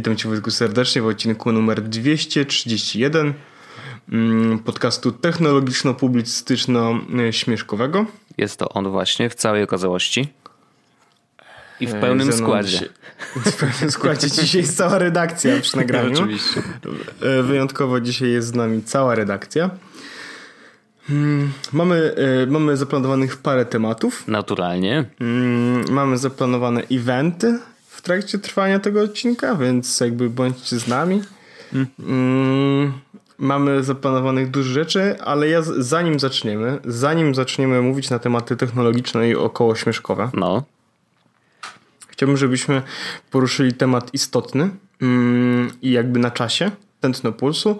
Witam Cię Wojtku serdecznie w odcinku numer 231 mm, podcastu technologiczno-publicystyczno-śmieszkowego. Jest to on właśnie w całej okazałości. I w pełnym E, mną składzie. W pełnym składzie. Dzisiaj jest cała redakcja przy nagraniu. Oczywiście. E, Wyjątkowo dzisiaj jest z nami cała redakcja. Mm, Mamy, e, mamy zaplanowanych parę tematów. Naturalnie. Mm, Mamy zaplanowane eventy w trakcie trwania tego odcinka, więc jakby bądźcie z nami. Mm, Mamy zaplanowanych dużo rzeczy, ale ja zanim zaczniemy, zanim zaczniemy mówić na tematy technologiczne i około śmieszkowe, No. chciałbym, żebyśmy poruszyli temat istotny mm, i jakby na czasie, tętno pulsu.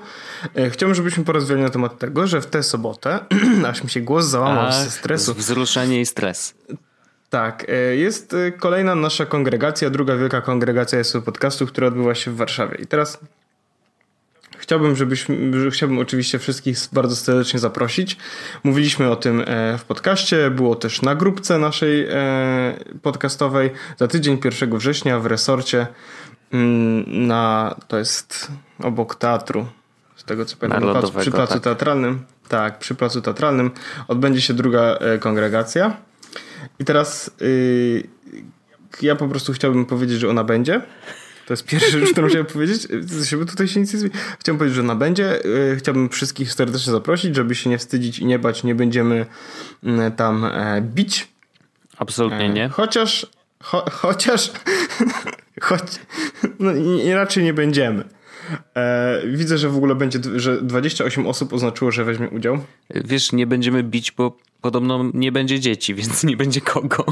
E, Chciałbym, żebyśmy porozmawiali na temat tego, że w tę sobotę, aż mi się głos załamał ze stresu, Wzruszenie i stres. Tak, e, jest e, kolejna nasza kongregacja, druga wielka kongregacja SO Podcastu, która odbywa się w Warszawie. I teraz chciałbym, żebyśmy, że- chciałbym oczywiście wszystkich bardzo serdecznie zaprosić. Mówiliśmy o tym e, w podcaście, było też na grupce naszej podcastowej. Za tydzień 1 września w resorcie mm, na, to jest obok teatru, z tego co pamiętam, przy placu tak. teatralnym. Tak, przy placu teatralnym odbędzie się druga kongregacja. I teraz y, ja po prostu chciałbym powiedzieć, że ona będzie. To jest pierwsza rzecz, którą chciałem powiedzieć. Tutaj się nic nie zmieni. Chciałbym powiedzieć, że ona będzie. Y, Chciałbym wszystkich serdecznie zaprosić, żeby się nie wstydzić i nie bać. Nie będziemy mm, tam e, bić. Absolutnie nie. Chociaż, cho, chociaż, choć, no, i- raczej nie będziemy. E, widzę, że w ogóle będzie, że 28 osób oznaczyło, że weźmie udział. Wiesz, nie będziemy bić, bo podobno nie będzie dzieci, więc nie będzie kogo.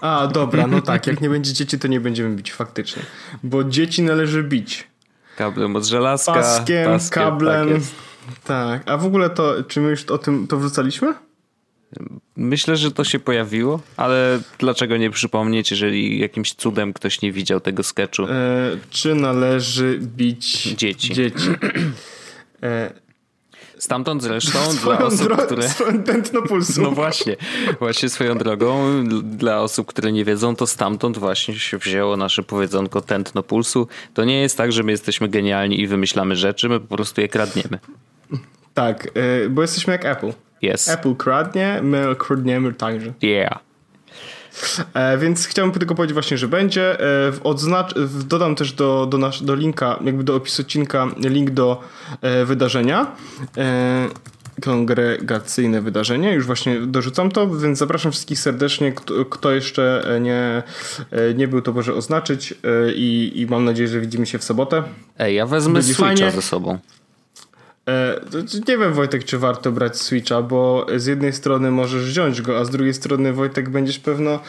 A, dobra, no tak, jak nie będzie dzieci, to nie będziemy bić faktycznie. Bo dzieci należy bić. Kablem od żelazka. Paskiem, kablem. Tak jest. Tak, a w ogóle to, czy my już o tym to wrzucaliśmy? Myślę, że to się pojawiło, ale dlaczego nie przypomnieć, jeżeli jakimś cudem ktoś nie widział tego sketchu? E, czy należy bić Dzieci. dzieci? E, Stamtąd zresztą dla osób, które... swoją tętno pulsu. No właśnie, właśnie swoją drogą, dla osób, które nie wiedzą, to stamtąd właśnie się wzięło nasze powiedzonko tętno pulsu. To nie jest tak, że my jesteśmy genialni i wymyślamy rzeczy, my po prostu je kradniemy. Tak, e, bo jesteśmy jak Apple. Yes. Apple kradnie, my kradniemy także. Yeah. E, więc chciałbym tylko powiedzieć właśnie, że będzie. E, w odznacz, w, dodam też do, do, nasz, do linka, jakby do opisu odcinka, link do e, wydarzenia. E, kongregacyjne wydarzenie. Już właśnie dorzucam to, więc zapraszam wszystkich serdecznie. Kto, kto jeszcze nie, e, nie był, to może oznaczyć e, i, i mam nadzieję, że widzimy się w sobotę. Ej, ja wezmę Będzie Switcha fajnie. ze sobą. E, Nie wiem, Wojtek, czy warto brać Switcha, bo z jednej strony możesz wziąć go, a z drugiej strony, Wojtek, będziesz pewno.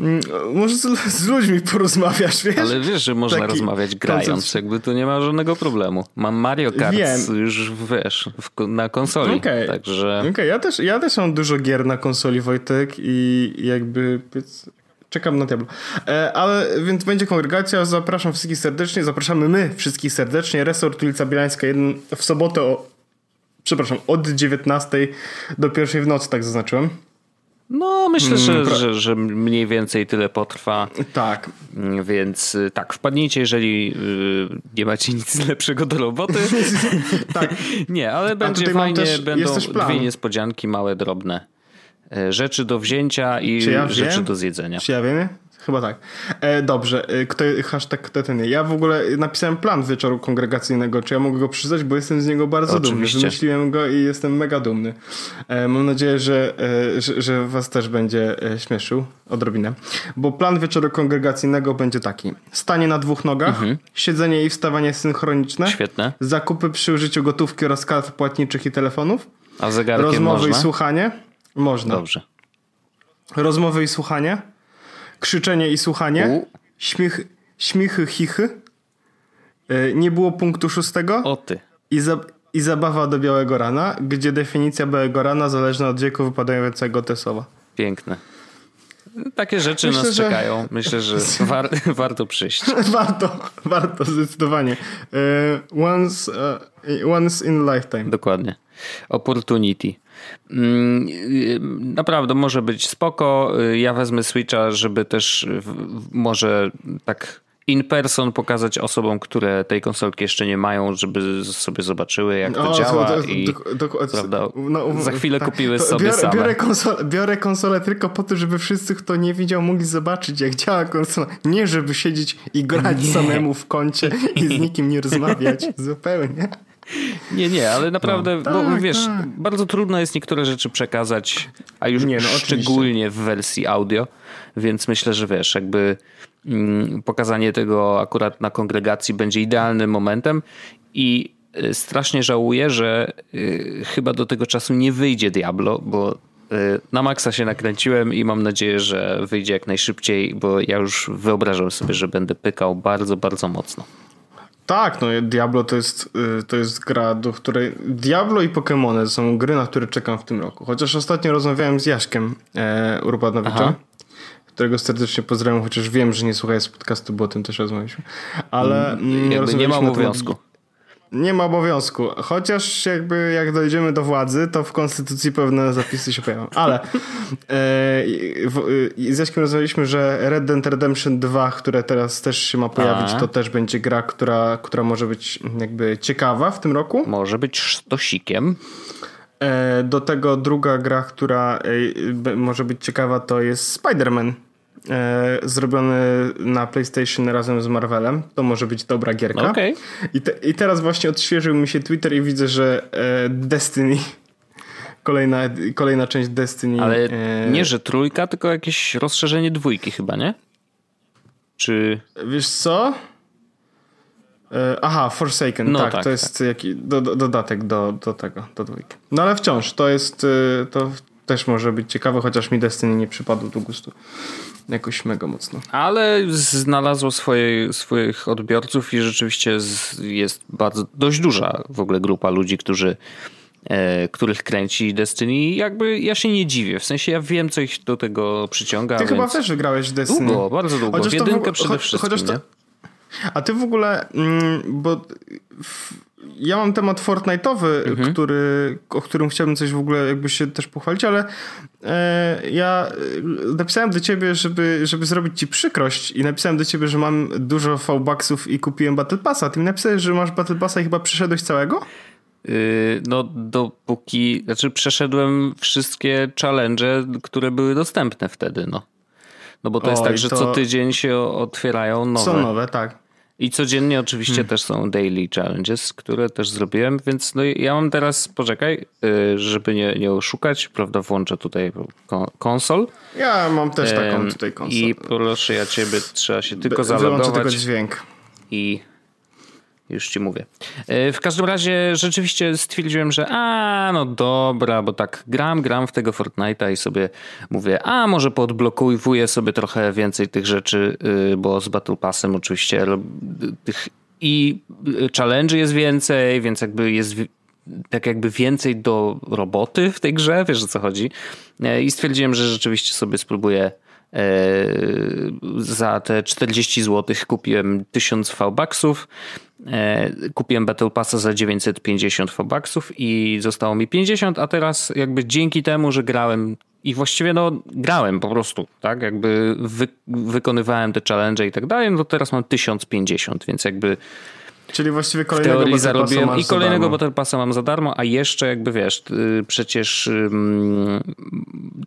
mm, Może z, z ludźmi porozmawiasz, wiesz? Ale wiesz, że można Taki rozmawiać grając, koncept- jakby tu nie ma żadnego problemu. Mam Mario Kart Wiem. już, wiesz, w, na konsoli, Okej. także Okej, ja, też, ja też mam dużo gier na konsoli, Wojtek, i jakby. Czekam na Diablo. E, ale więc będzie kongregacja. Zapraszam wszystkich serdecznie. Zapraszamy my wszystkich serdecznie. Resort ulica Bielańska 1 w sobotę o. Przepraszam, od 19 do pierwszej w nocy, tak zaznaczyłem. no myślę, że, Mm, pra- że, że mniej więcej tyle potrwa. Tak, Więc y, tak, wpadnijcie, jeżeli y, nie macie nic lepszego do roboty. tak. nie, ale będzie fajnie, też- będą dwie niespodzianki, małe, drobne. E, Rzeczy do wzięcia i ja rzeczy wiem? do zjedzenia. Czy ja wiem? Chyba tak. E, dobrze, e, kto, hashtag kto ten. Ja w ogóle napisałem plan wieczoru kongregacyjnego. Czy ja mogę go przeczytać? Bo jestem z niego bardzo Oczywiście. dumny. Wymyśliłem go i jestem mega dumny. E, mam nadzieję, że, e, że, że was też będzie e, śmieszył odrobinę. Bo plan wieczoru kongregacyjnego będzie taki. Stanie na dwóch nogach, Mhm. siedzenie i wstawanie synchroniczne, Świetne. zakupy przy użyciu gotówki oraz kart płatniczych i telefonów, A zegarkiem rozmowy można? i słuchanie. Można. Dobrze. Rozmowy i słuchanie, krzyczenie i słuchanie, U. śmiech, śmichy, chichy, E, nie było punktu szóstego O ty. i, za, i zabawa do białego rana, gdzie definicja białego rana zależna od wieku wypadającego te słowa. Piękne. Takie rzeczy Myślę, nas że- czekają. Myślę, że war, warto przyjść. warto, warto, zdecydowanie. E, once, e, once in a lifetime. Dokładnie. Opportunity. Mm, y, Naprawdę może być spoko. Y, Ja wezmę Switcha, żeby też może tak in person pokazać osobom, które tej konsolki jeszcze nie mają, żeby sobie zobaczyły, jak to O, działa to- to- i to- to- prawda, no, za chwilę tak. kupiły sobie biorę, same. Biorę konsolę, biorę konsolę tylko po to, żeby wszyscy, kto nie widział, mogli zobaczyć, jak działa konsola. Nie, żeby siedzieć i grać Nie. samemu w kącie i z nikim nie rozmawiać. Zupełnie. Nie, nie, ale naprawdę, No, bo tak, wiesz, tak. bardzo trudno jest niektóre rzeczy przekazać, a już Nie, no, oczywiście. szczególnie w wersji audio, więc myślę, że wiesz, jakby mm, pokazanie tego akurat na kongregacji będzie idealnym momentem i y, strasznie żałuję, że y, chyba do tego czasu nie wyjdzie Diablo, bo y, na maksa się nakręciłem i mam nadzieję, że wyjdzie jak najszybciej, bo ja już wyobrażam sobie, że będę pykał bardzo, bardzo mocno. Tak, no Diablo to jest, y, to jest gra, do której... Diablo i Pokémony to są gry, na które czekam w tym roku. Chociaż ostatnio rozmawiałem z Jaśkiem e, Urbanowiczem, którego serdecznie pozdrawiam, chociaż wiem, że nie słuchają z podcastu, bo o tym też rozmawialiśmy. Ale mm, Jakby nie rozmawialiśmy ma na temat- obowiązku. Nie ma obowiązku. Chociaż jakby jak dojdziemy do władzy, to w konstytucji pewne zapisy się pojawią. Ale e, z Jaśkiem rozmawialiśmy, że Red Dead Redemption 2, które teraz też się ma pojawić, A. to też będzie gra, która, która może być jakby ciekawa w tym roku. Może być sztosikiem. E, do tego druga gra, która e, może być ciekawa, to jest Spider-Man. E, zrobiony na PlayStation razem z Marvelem. To może być dobra gierka. Okej. I, te, I teraz właśnie odświeżył mi się Twitter i widzę, że e, Destiny, kolejna, kolejna część Destiny. Ale e, nie, że trójka, tylko jakieś rozszerzenie dwójki chyba, nie? Czy... Wiesz co? Aha, Forsaken, No tak, tak, to jest jaki, do, do, dodatek do, do tego, do dwójki. No ale wciąż, to jest, to też może być ciekawe, chociaż mi Destiny nie przypadł do gustu jakoś mega mocno. Ale znalazło swoje, swoich odbiorców i rzeczywiście z, jest bardzo, dość duża w ogóle grupa ludzi, którzy e, których kręci Destiny i jakby ja się nie dziwię. W sensie ja wiem, co ich do tego przyciąga. Ty chyba też wygrałeś w Destiny. Długo, bardzo długo. Chociaż w to jedynkę ogóle- przede cho- wszystkim, to-? A ty w ogóle, mm, bo w, ja mam temat Fortnite'owy, Mhm. który, o którym chciałbym coś w ogóle jakby się też pochwalić, ale e, ja e, napisałem do ciebie, żeby, żeby zrobić ci przykrość i napisałem do ciebie, że mam dużo V-Bucksów i kupiłem Battle Passa. Ty mi napisałeś, że masz Battle Passa i chyba przeszedłeś całego? Yy, No, dopóki, znaczy przeszedłem wszystkie challenge, które były dostępne wtedy, no. No bo to jest Oj, tak, że to- co tydzień się otwierają nowe. Są nowe, tak. I codziennie oczywiście Hmm. też są daily challenges, które też zrobiłem, więc no i ja mam teraz, poczekaj, yy, żeby nie, nie oszukać, prawda, włączę tutaj kon- konsol. Ja mam też taką tutaj konsolę. I proszę ja ciebie, trzeba się tylko Wyłączę tylko zalogować dźwięk. i już ci mówię. E, W każdym razie rzeczywiście stwierdziłem, że a, no dobra, bo tak gram, gram w tego Fortnite'a i sobie mówię, a może podblokowuję sobie trochę więcej tych rzeczy, y, bo z Battle Passem oczywiście tych i y, challenge jest więcej, więc jakby jest tak jakby więcej do roboty w tej grze, wiesz o co chodzi. E, I stwierdziłem, że rzeczywiście sobie spróbuję za te 40 zł kupiłem 1000 V-Bucksów, e, kupiłem Battle Passa za 950 V-Bucksów i zostało mi 50, a teraz jakby dzięki temu, że grałem i właściwie no grałem po prostu, tak, jakby wy, wykonywałem te challenge i tak dalej, no teraz mam 1050, więc jakby Czyli właściwie w kolejnego Passa zarobiłem i kolejnego. Battle Passa mam za darmo, a jeszcze jakby wiesz, y, przecież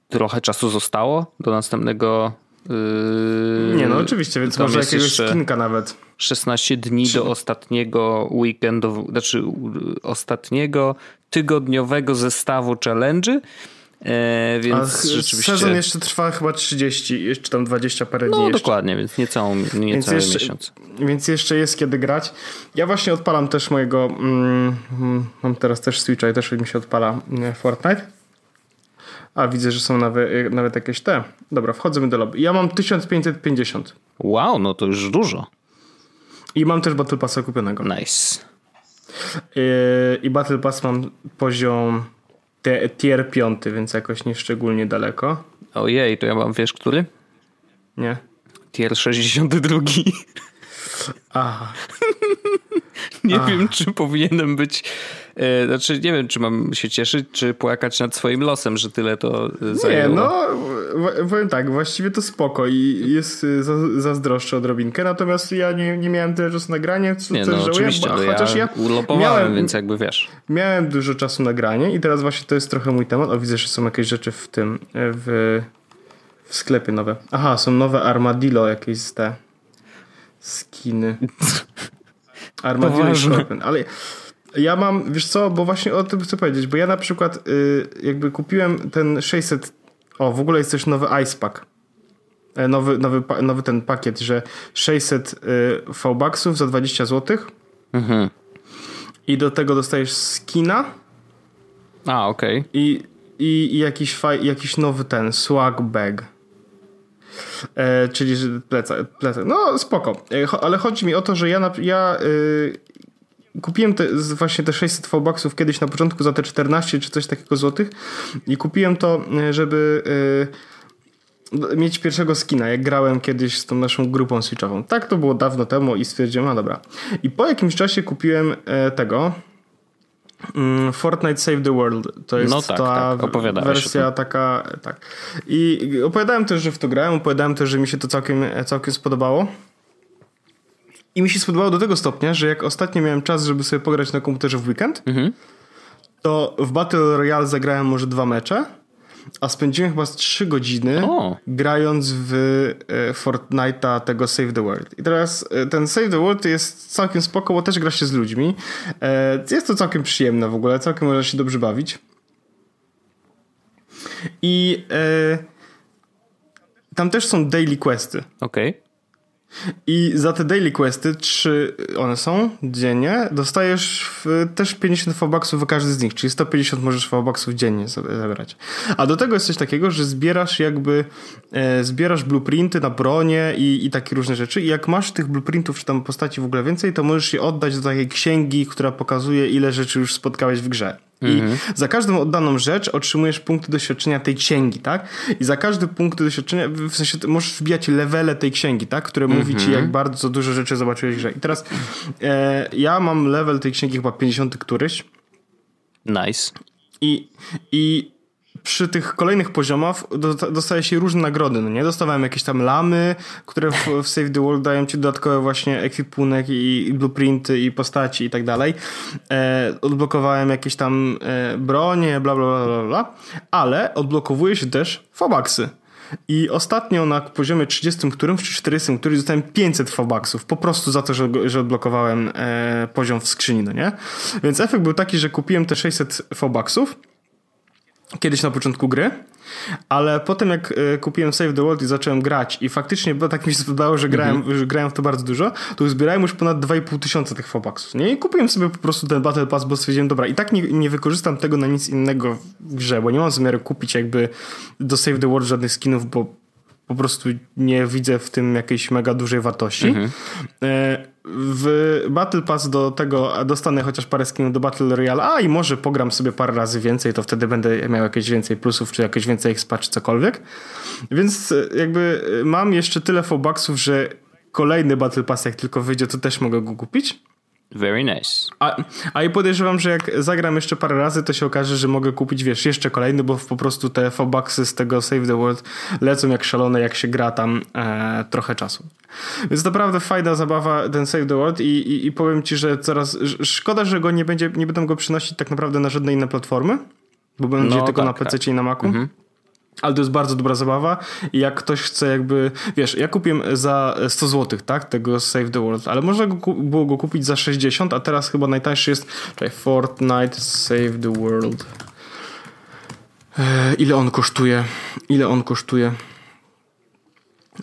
trochę czasu zostało do następnego. y, Nie no, oczywiście, więc może jakiegoś skinka nawet. 16 dni do ostatniego weekendu, znaczy ostatniego tygodniowego zestawu challenge'y. E, A więc ch- rzeczywiście. sezon jeszcze trwa chyba 30, jeszcze tam 20 parę dni No dokładnie, więc niecałą, niecały jeszcze, miesiąc. Więc jeszcze jest kiedy grać. Ja właśnie odpalam też mojego. Mm, mm, mam teraz też Switcha i też mi się odpala mm, Fortnite. A widzę, że są nawet, nawet jakieś te. Dobra, wchodzimy do lobby. Ja mam 1550. Wow, no to już dużo. I mam też Battle Passa kupionego. Nice. Yy, I Battle Pass mam poziom te, tier 5, więc jakoś nie szczególnie daleko. Ojej, to ja mam, wiesz, który? Nie? Tier 62. Aha. Nie wiem, czy powinienem być. E, znaczy, nie wiem, czy mam się cieszyć, czy płakać nad swoim losem, że tyle to e, Nie, zajęło. no powiem tak, właściwie to spoko i jest y, zazdroszczę odrobinkę, natomiast ja nie, nie miałem tyle czasu nagrania, co nie, też no, żałuję, bo chociaż ja, ja miałem, więc jakby wiesz. Miałem dużo czasu nagrania i teraz właśnie to jest trochę mój temat. O, widzę, że są jakieś rzeczy w tym, w, w sklepie nowe. Aha, są nowe Armadillo jakieś te skiny. Armadillo Scorpion, ale ja mam, wiesz co, bo właśnie o tym chcę powiedzieć, bo ja na przykład y, jakby kupiłem ten 600, o w ogóle jest też nowy Ice Pack. E, nowy, nowy, nowy ten pakiet, że 600 y, V-Bucksów za 20 zł. Mhm. I do tego dostajesz skina. A, okej. Okay. I, i, i jakiś, faj, jakiś nowy ten, swag bag. E, czyli plecak, plecak. No spoko. E, ale chodzi mi o to, że ja, ja y, kupiłem te, właśnie te 600 V-Bucksów kiedyś na początku za te 14 czy coś takiego złotych i kupiłem to, e, żeby y, mieć pierwszego skina, jak grałem kiedyś z tą naszą grupą switchową. Tak to było dawno temu i stwierdziłem, no dobra. I po jakimś czasie kupiłem y, tego Fortnite Save the World. To jest no tak, ta tak. wersja taka, tak. I opowiadałem też, że w to grałem, opowiadałem też, że mi się to całkiem, całkiem spodobało. I mi się spodobało do tego stopnia, że jak ostatnio miałem czas, żeby sobie pograć na komputerze w weekend, mhm. to w Battle Royale zagrałem może dwa mecze, a spędziłem chyba z trzy godziny o. grając w e, Fortnite'a tego Save the World. I teraz e, ten Save the World jest całkiem spoko, bo też gra się z ludźmi. E, jest to całkiem przyjemne w ogóle, całkiem można się dobrze bawić. I tam też są daily questy. Okej. Okay. I za te daily questy, trzy one są dziennie, dostajesz też 50 V-Bucksów w każdy z nich, czyli 150 możesz V-Bucksów dziennie zabrać. A do tego jest coś takiego, że zbierasz jakby, e, zbierasz blueprinty na bronie i, i takie różne rzeczy i jak masz tych blueprintów czy tam postaci w ogóle więcej, to możesz je oddać do takiej księgi, która pokazuje ile rzeczy już spotkałeś w grze. I mhm. za każdą oddaną rzecz otrzymujesz punkty doświadczenia tej księgi, tak? I za każdy punkt doświadczenia, w sensie możesz wbijać levele tej księgi, tak? Które mówi ci, mhm. jak bardzo dużo rzeczy zobaczyłeś w grze. I teraz e, ja mam level tej księgi chyba 50 któryś. Nice. I, i przy tych kolejnych poziomach dostaje się różne nagrody, no nie? Dostawałem jakieś tam lamy, które w, w Save the World dają ci dodatkowe właśnie ekwipunek i, i blueprinty i postaci i tak dalej. E, odblokowałem jakieś tam e, bronie, bla, bla, bla, bla, ale odblokowuje się też fobaksy. I ostatnio na poziomie 30 którymś czy 40 którymś dostałem 500 fobaksów po prostu za to, że, że odblokowałem e, poziom w skrzyni, no nie? Więc efekt był taki, że kupiłem te 600 fobaksów kiedyś na początku gry, ale potem jak e, kupiłem Save the World i zacząłem grać i faktycznie bo tak mi się spodobało, że grałem, mm -hmm. że grałem w to bardzo dużo, to zbierałem już ponad 2,5 tysiąca tych Fobaxów, nie? I kupiłem sobie po prostu ten Battle Pass, bo stwierdziłem, dobra, i tak nie, nie wykorzystam tego na nic innego w grze, bo nie mam zamiaru kupić jakby do Save the World żadnych skinów, bo po prostu nie widzę w tym jakiejś mega dużej wartości. Mhm. E, w Battle Pass do tego dostanę chociaż parę skinów do Battle Royale, a i może pogram sobie parę razy więcej, to wtedy będę miał jakieś więcej plusów, czy jakieś więcej expa, czy cokolwiek. Więc e, jakby e, mam jeszcze tyle fobucksów, że kolejny Battle Pass jak tylko wyjdzie, to też mogę go kupić. Very nice. A, a i podejrzewam, że jak zagram jeszcze parę razy, to się okaże, że mogę kupić, wiesz, jeszcze kolejny, bo po prostu te fobucksy z tego Save the World lecą jak szalone, jak się gra tam e, trochę czasu. Więc naprawdę fajna zabawa ten Save the World i, i, i powiem ci, że coraz szkoda, że go nie będzie, nie będę go przynosić tak naprawdę na żadne inne platformy, bo będzie no, tylko tak, na PC tak. i na Macu. Mhm. Ale to jest bardzo dobra zabawa i jak ktoś chce jakby, wiesz, ja kupiłem za 100 zł, tak, tego Save the World, ale można go, było go kupić za 60, a teraz chyba najtańszy jest, czekaj, Fortnite Save the World. Ile on kosztuje? Ile on kosztuje?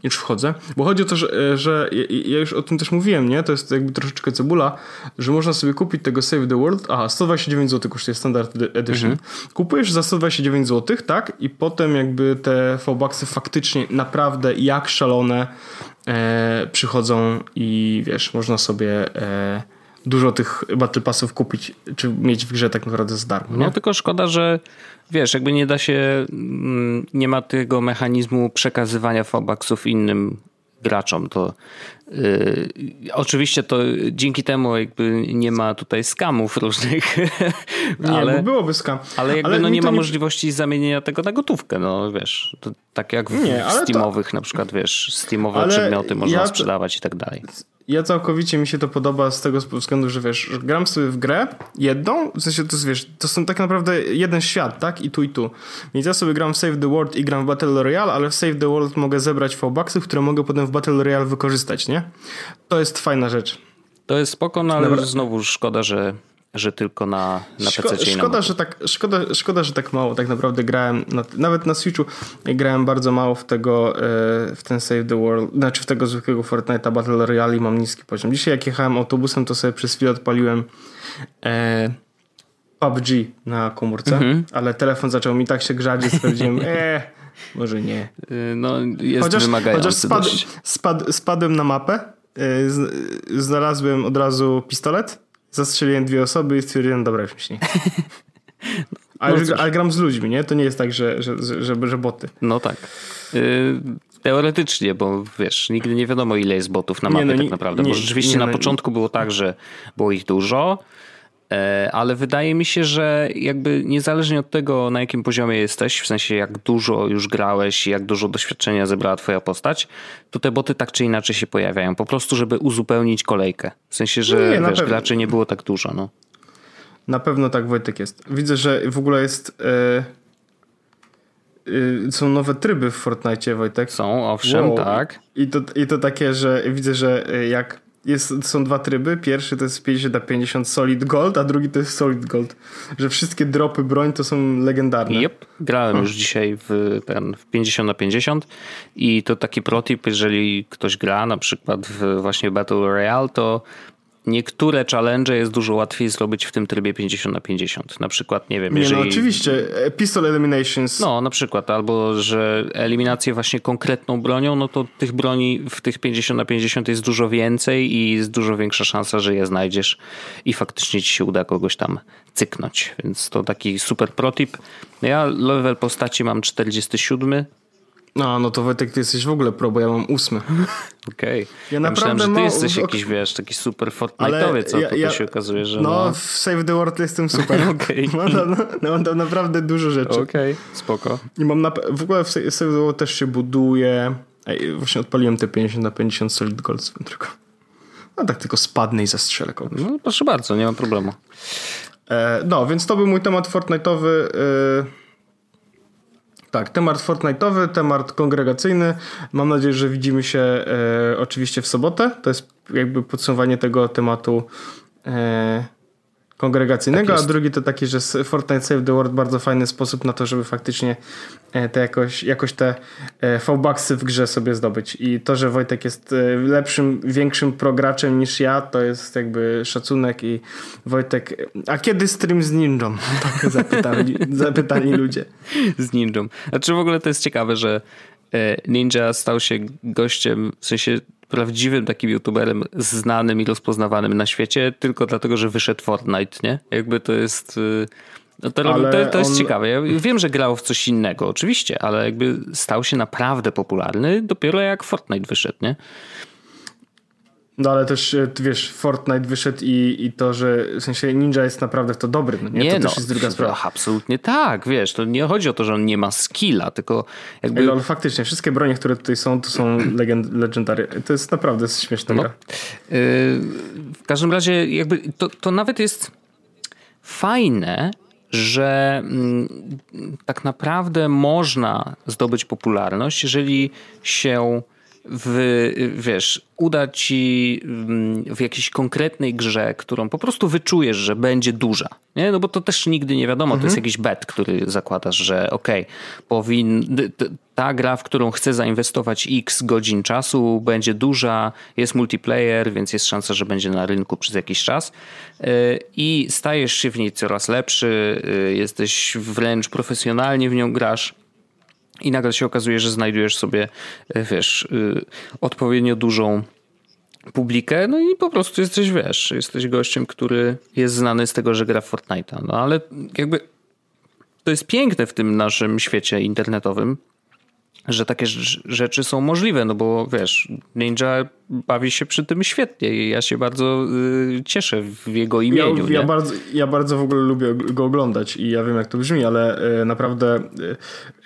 Już wchodzę, bo chodzi o to, że, że ja już o tym też mówiłem, nie? To jest jakby troszeczkę cebula, że można sobie kupić tego Save the World, aha, 129 zł kosztuje Standard Edition. Mhm. Kupujesz za 129 zł, tak? I potem jakby te V-Bucksy faktycznie naprawdę jak szalone e, przychodzą i wiesz, można sobie e, dużo tych Battle Passów kupić, czy mieć w grze tak naprawdę za darmo. Nie? No tylko szkoda, że wiesz, jakby nie da się, mm, nie ma tego mechanizmu przekazywania fobaksów innym graczom. To Yy, oczywiście to dzięki temu jakby nie ma tutaj skamów różnych. Nie, ale, bo byłoby skam. Ale jakby ale no nie ma nie... możliwości zamienienia tego na gotówkę, no wiesz. tak jak w, nie, w Steamowych to... na przykład, wiesz, Steamowe ale przedmioty można ja... sprzedawać i tak dalej ja całkowicie mi się to podoba z tego względu, że wiesz, że gram sobie w grę jedną, w sensie to jest, wiesz, to są tak naprawdę jeden świat, tak? I tu i tu. Więc ja sobie gram w Save the World i gram w Battle Royale, ale w Save the World mogę zebrać V-Bucksy, które mogę potem w Battle Royale wykorzystać, nie? To jest fajna rzecz. To jest spoko, no ale Dobra. znowu szkoda, że że tylko na, na Szko PC. Szkoda, że tak, szkoda, szkoda, że tak mało. Tak naprawdę grałem, na, nawet na Switchu grałem bardzo mało w tego, e, w ten Save the World, znaczy w tego zwykłego Fortnite'a Battle Royale i mam niski poziom. Dzisiaj jak jechałem autobusem, to sobie przez chwilę odpaliłem e, PUBG na komórce, mhm. ale telefon zaczął mi tak się grzać, że stwierdziłem, eee, może nie. Y, no, jest chociaż, wymagający chociaż spad, spad, spadłem na mapę, e, znalazłem od razu pistolet zastrzeliłem dwie osoby i stwierdziłem, dobra, już mi się nie ale, no ale, gram z ludźmi, nie? To nie jest tak, że, że, że, że boty. No tak. Teoretycznie, bo wiesz, nigdy nie wiadomo ile jest botów na mapie nie, no, tak naprawdę. Nie, bo rzeczywiście nie, na no, początku było tak, że było ich dużo, ale wydaje mi się, że jakby niezależnie od tego, na jakim poziomie jesteś, w sensie jak dużo już grałeś, jak dużo doświadczenia zebrała twoja postać, to te boty tak czy inaczej się pojawiają. Po prostu, żeby uzupełnić kolejkę. W sensie, że nie, wiesz, graczy nie było tak dużo. No. Na pewno tak Wojtek jest. Widzę, że w ogóle jest... Yy, yy, są nowe tryby w Fortnite, Wojtek. Są, owszem, wow. tak. I to, I to takie, że widzę, że jak jest, są dwa tryby. Pierwszy to jest 50 na 50 Solid Gold, a drugi to jest Solid Gold. Że wszystkie dropy broń to są legendarne. Yep. Grałem już dzisiaj w, ten, w 50 na 50 i to taki protip, jeżeli ktoś gra na przykład w właśnie Battle Royale, to niektóre challenge jest dużo łatwiej zrobić w tym trybie 50 na 50. Na przykład, nie wiem, nie, no jeżeli... No oczywiście, pistol eliminations. No, na przykład, albo że eliminację właśnie konkretną bronią, no to tych broni w tych 50 na 50 jest dużo więcej i jest dużo większa szansa, że je znajdziesz i faktycznie ci się uda kogoś tam cyknąć. Więc to taki super protip. Ja level postaci mam 47, no, no to Wojtek, ty jesteś w ogóle pro, bo ja mam ósmy. Okej. Okay. Ja naprawdę Myślałem, że ty jesteś jakiś, wiesz, taki super Fortnite'owy, co ja, ja... to się okazuje, że no... No, w Save the World jestem super. Okej. Okay. Mam, no, mam tam naprawdę dużo rzeczy. Okej, okay. spoko. I mam na... W ogóle w Save the World też się buduje... Ej, właśnie odpaliłem te 50 na 50 Solid Gold swoją tylko. No tak tylko spadnę i zastrzelę kogoś. No proszę bardzo, nie ma problemu. E, no, więc to był mój temat Fortnite'owy. E, tak, temat Fortnite'owy, temat kongregacyjny. Mam nadzieję, że widzimy się e, oczywiście w sobotę. To jest jakby podsumowanie tego tematu e, kongregacyjnego, tak a drugi to taki, że Fortnite Save the World bardzo fajny sposób na to, żeby faktycznie e, te jakoś, jakoś te e, V-Bucksy w grze sobie zdobyć. I to, że Wojtek jest e, lepszym, większym prograczem niż ja, to jest jakby szacunek i Wojtek... A kiedy stream z Ninją? Tak zapytali, zapytali ludzie. Z Ninją. Znaczy w ogóle to jest ciekawe, że Ninja stał się gościem, w sensie prawdziwym takim youtuberem znanym i rozpoznawanym na świecie, tylko dlatego, że wyszedł Fortnite, nie? Jakby to jest... Y, no to, to, to, jest on... ciekawe. Ja wiem, że grał w coś innego, oczywiście, ale jakby stał się naprawdę popularny dopiero jak Fortnite wyszedł, nie? No ale też, e, wiesz, Fortnite wyszedł i, i to, że w sensie Ninja jest naprawdę w to dobry, no nie? nie to no, też jest druga sprawa. Absolutnie tak, wiesz, to nie chodzi o to, że on nie ma skilla, tylko jakby... Ale, ale faktycznie, wszystkie bronie, które tutaj są, to są legend, legendary. To jest naprawdę śmieszne. No. Yy, w każdym razie jakby to, to nawet jest fajne, że mm, tak naprawdę można zdobyć popularność, jeżeli się w, wiesz, uda ci mm, w jakiejś konkretnej grze, którą po prostu wyczujesz, że będzie duża. Nie? No bo to też nigdy nie wiadomo, mhm. to jest mhm. jakiś bet, który zakładasz, że okej, okay, powin, ta gra, w którą chcę zainwestować x godzin czasu, będzie duża, jest multiplayer, więc jest szansa, że będzie na rynku przez jakiś czas y, i stajesz się w niej coraz lepszy, y, jesteś wręcz profesjonalnie w nią grasz i nagle się okazuje, że znajdujesz sobie, e, wiesz, y, odpowiednio dużą publikę, no i po prostu jesteś, wiesz, jesteś gościem, który jest znany z tego, że gra w Fortnite'a. No ale jakby to jest piękne w tym naszym świecie internetowym, że takie rzeczy są możliwe, no bo wiesz, Ninja bawi się przy tym świetnie i ja się bardzo y, cieszę w jego imieniu. Ja, ja, bardzo, ja bardzo w ogóle lubię go oglądać i ja wiem jak to brzmi, ale y, naprawdę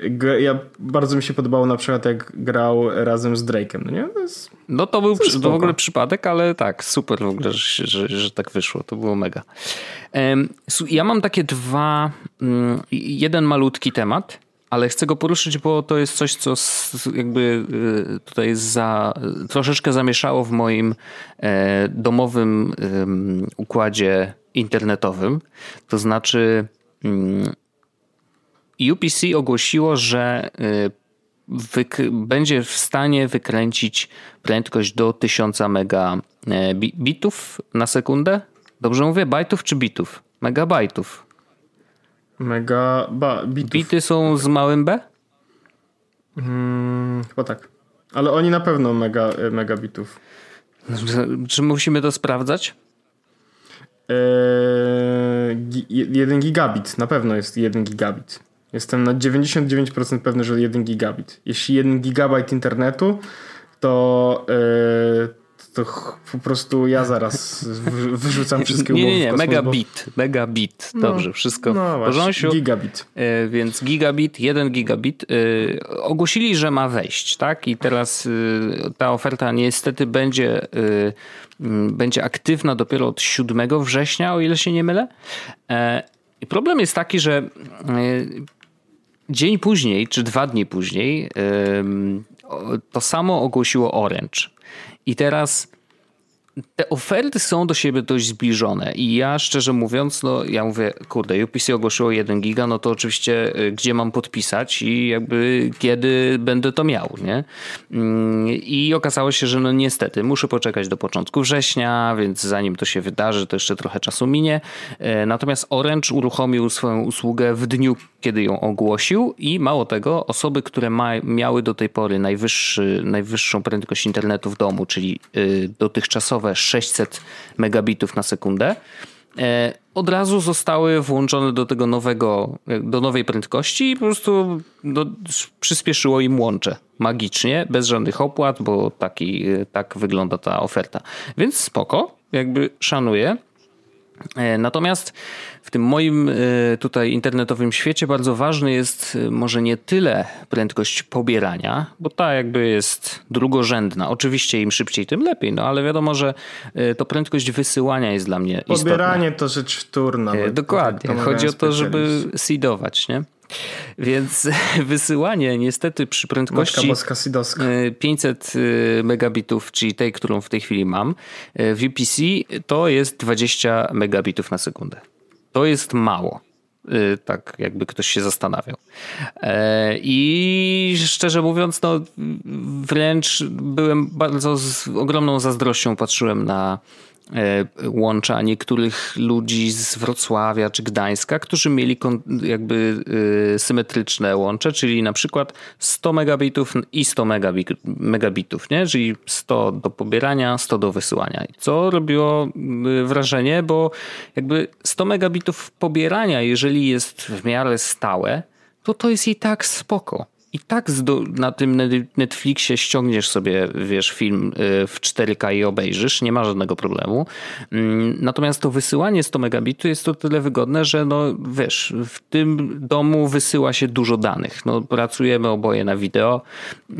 y, ja bardzo mi się podobało na przykład jak grał razem z Drake'em, no nie? To jest, no to był to, w ogóle przypadek, ale tak, super w ogóle, że, że, że tak wyszło, to było mega. Ja mam takie dwa, mm, jeden malutki temat, ale chcę go poruszyć, bo to jest coś, co jakby y, tutaj za, troszeczkę zamieszało w moim e, domowym układzie internetowym. To znaczy mm, UPC ogłosiło, że y, będzie w stanie wykręcić prędkość do 1000 megabitów na sekundę. Dobrze mówię? Bajtów czy bitów? Megabajtów. Mega ba, bitów. Bity są z małym B? Hmm, chyba tak. Ale oni na pewno mega, e, megabitów. Czy musimy to sprawdzać? Eee, jeden gigabit. Na pewno jest jeden gigabit. Jestem na 99% pewny, że jeden gigabit. Jeśli jeden gigabajt internetu, to, e, to po prostu ja zaraz wyrzucam wszystkie umowy Nie, nie, nie, megabit, megabit, no, dobrze, no, wszystko no w porządku. Gigabit. E, więc gigabit, jeden gigabit. E, ogłosili, że ma wejść, tak? I teraz e, ta oferta niestety będzie, będzie aktywna dopiero od 7 września, o ile się nie mylę. I problem jest taki, że dzień później, czy dwa dni później, to samo ogłosiło Orange. I teraz te oferty są do siebie dość zbliżone i ja szczerze mówiąc, no ja mówię, kurde, UPC ogłosiło 1 giga, no to oczywiście y, gdzie mam podpisać i jakby kiedy będę to miał, nie? Mm, I okazało się, że no niestety muszę poczekać do początku września, więc zanim to się wydarzy, to jeszcze trochę czasu minie. E, natomiast Orange uruchomił swoją usługę w dniu, kiedy ją ogłosił i mało tego, osoby, które ma, miały do tej pory najwyższy, najwyższą prędkość internetu w domu, czyli y, dotychczasowe 600 megabitów na sekundę, e, od razu zostały włączone do tego nowego, do nowej prędkości i po prostu do, przyspieszyło im łącze magicznie, bez żadnych opłat, bo taki, tak wygląda ta oferta. Więc spoko, jakby szanuję. E, natomiast w tym moim e, tutaj internetowym świecie bardzo ważny jest e, może nie tyle prędkość pobierania, bo ta jakby jest drugorzędna. Oczywiście im szybciej, tym lepiej, no ale wiadomo, że to prędkość wysyłania jest dla mnie Pobieranie istotna. Pobieranie to rzecz wtórna. Dokładnie. Chodzi o to, żeby seedować, nie? Więc wysyłanie niestety przy prędkości 500 e, megabitów, czyli tej, którą w tej chwili mam, e, w UPC to jest 20 megabitów na sekundę. To jest mało. E, tak, jakby ktoś się zastanawiał. I szczerze mówiąc, no wręcz byłem bardzo z ogromną zazdrością patrzyłem na E, łącza niektórych ludzi z Wrocławia czy Gdańska, którzy mieli jakby e, symetryczne łącze, czyli na przykład 100 megabitów i 100 megabitów, nie? czyli 100 do pobierania, 100 do wysyłania. Co robiło e, wrażenie, bo jakby 100 megabitów pobierania, jeżeli jest w miarę stałe, to to jest i tak spoko i tak na tym Netflixie ściągniesz sobie, wiesz, film y, w 4K i obejrzysz, nie ma żadnego problemu. Mm, natomiast to wysyłanie 100 megabitu jest to tyle wygodne, że no wiesz, w tym domu wysyła się dużo danych. No, pracujemy oboje na wideo,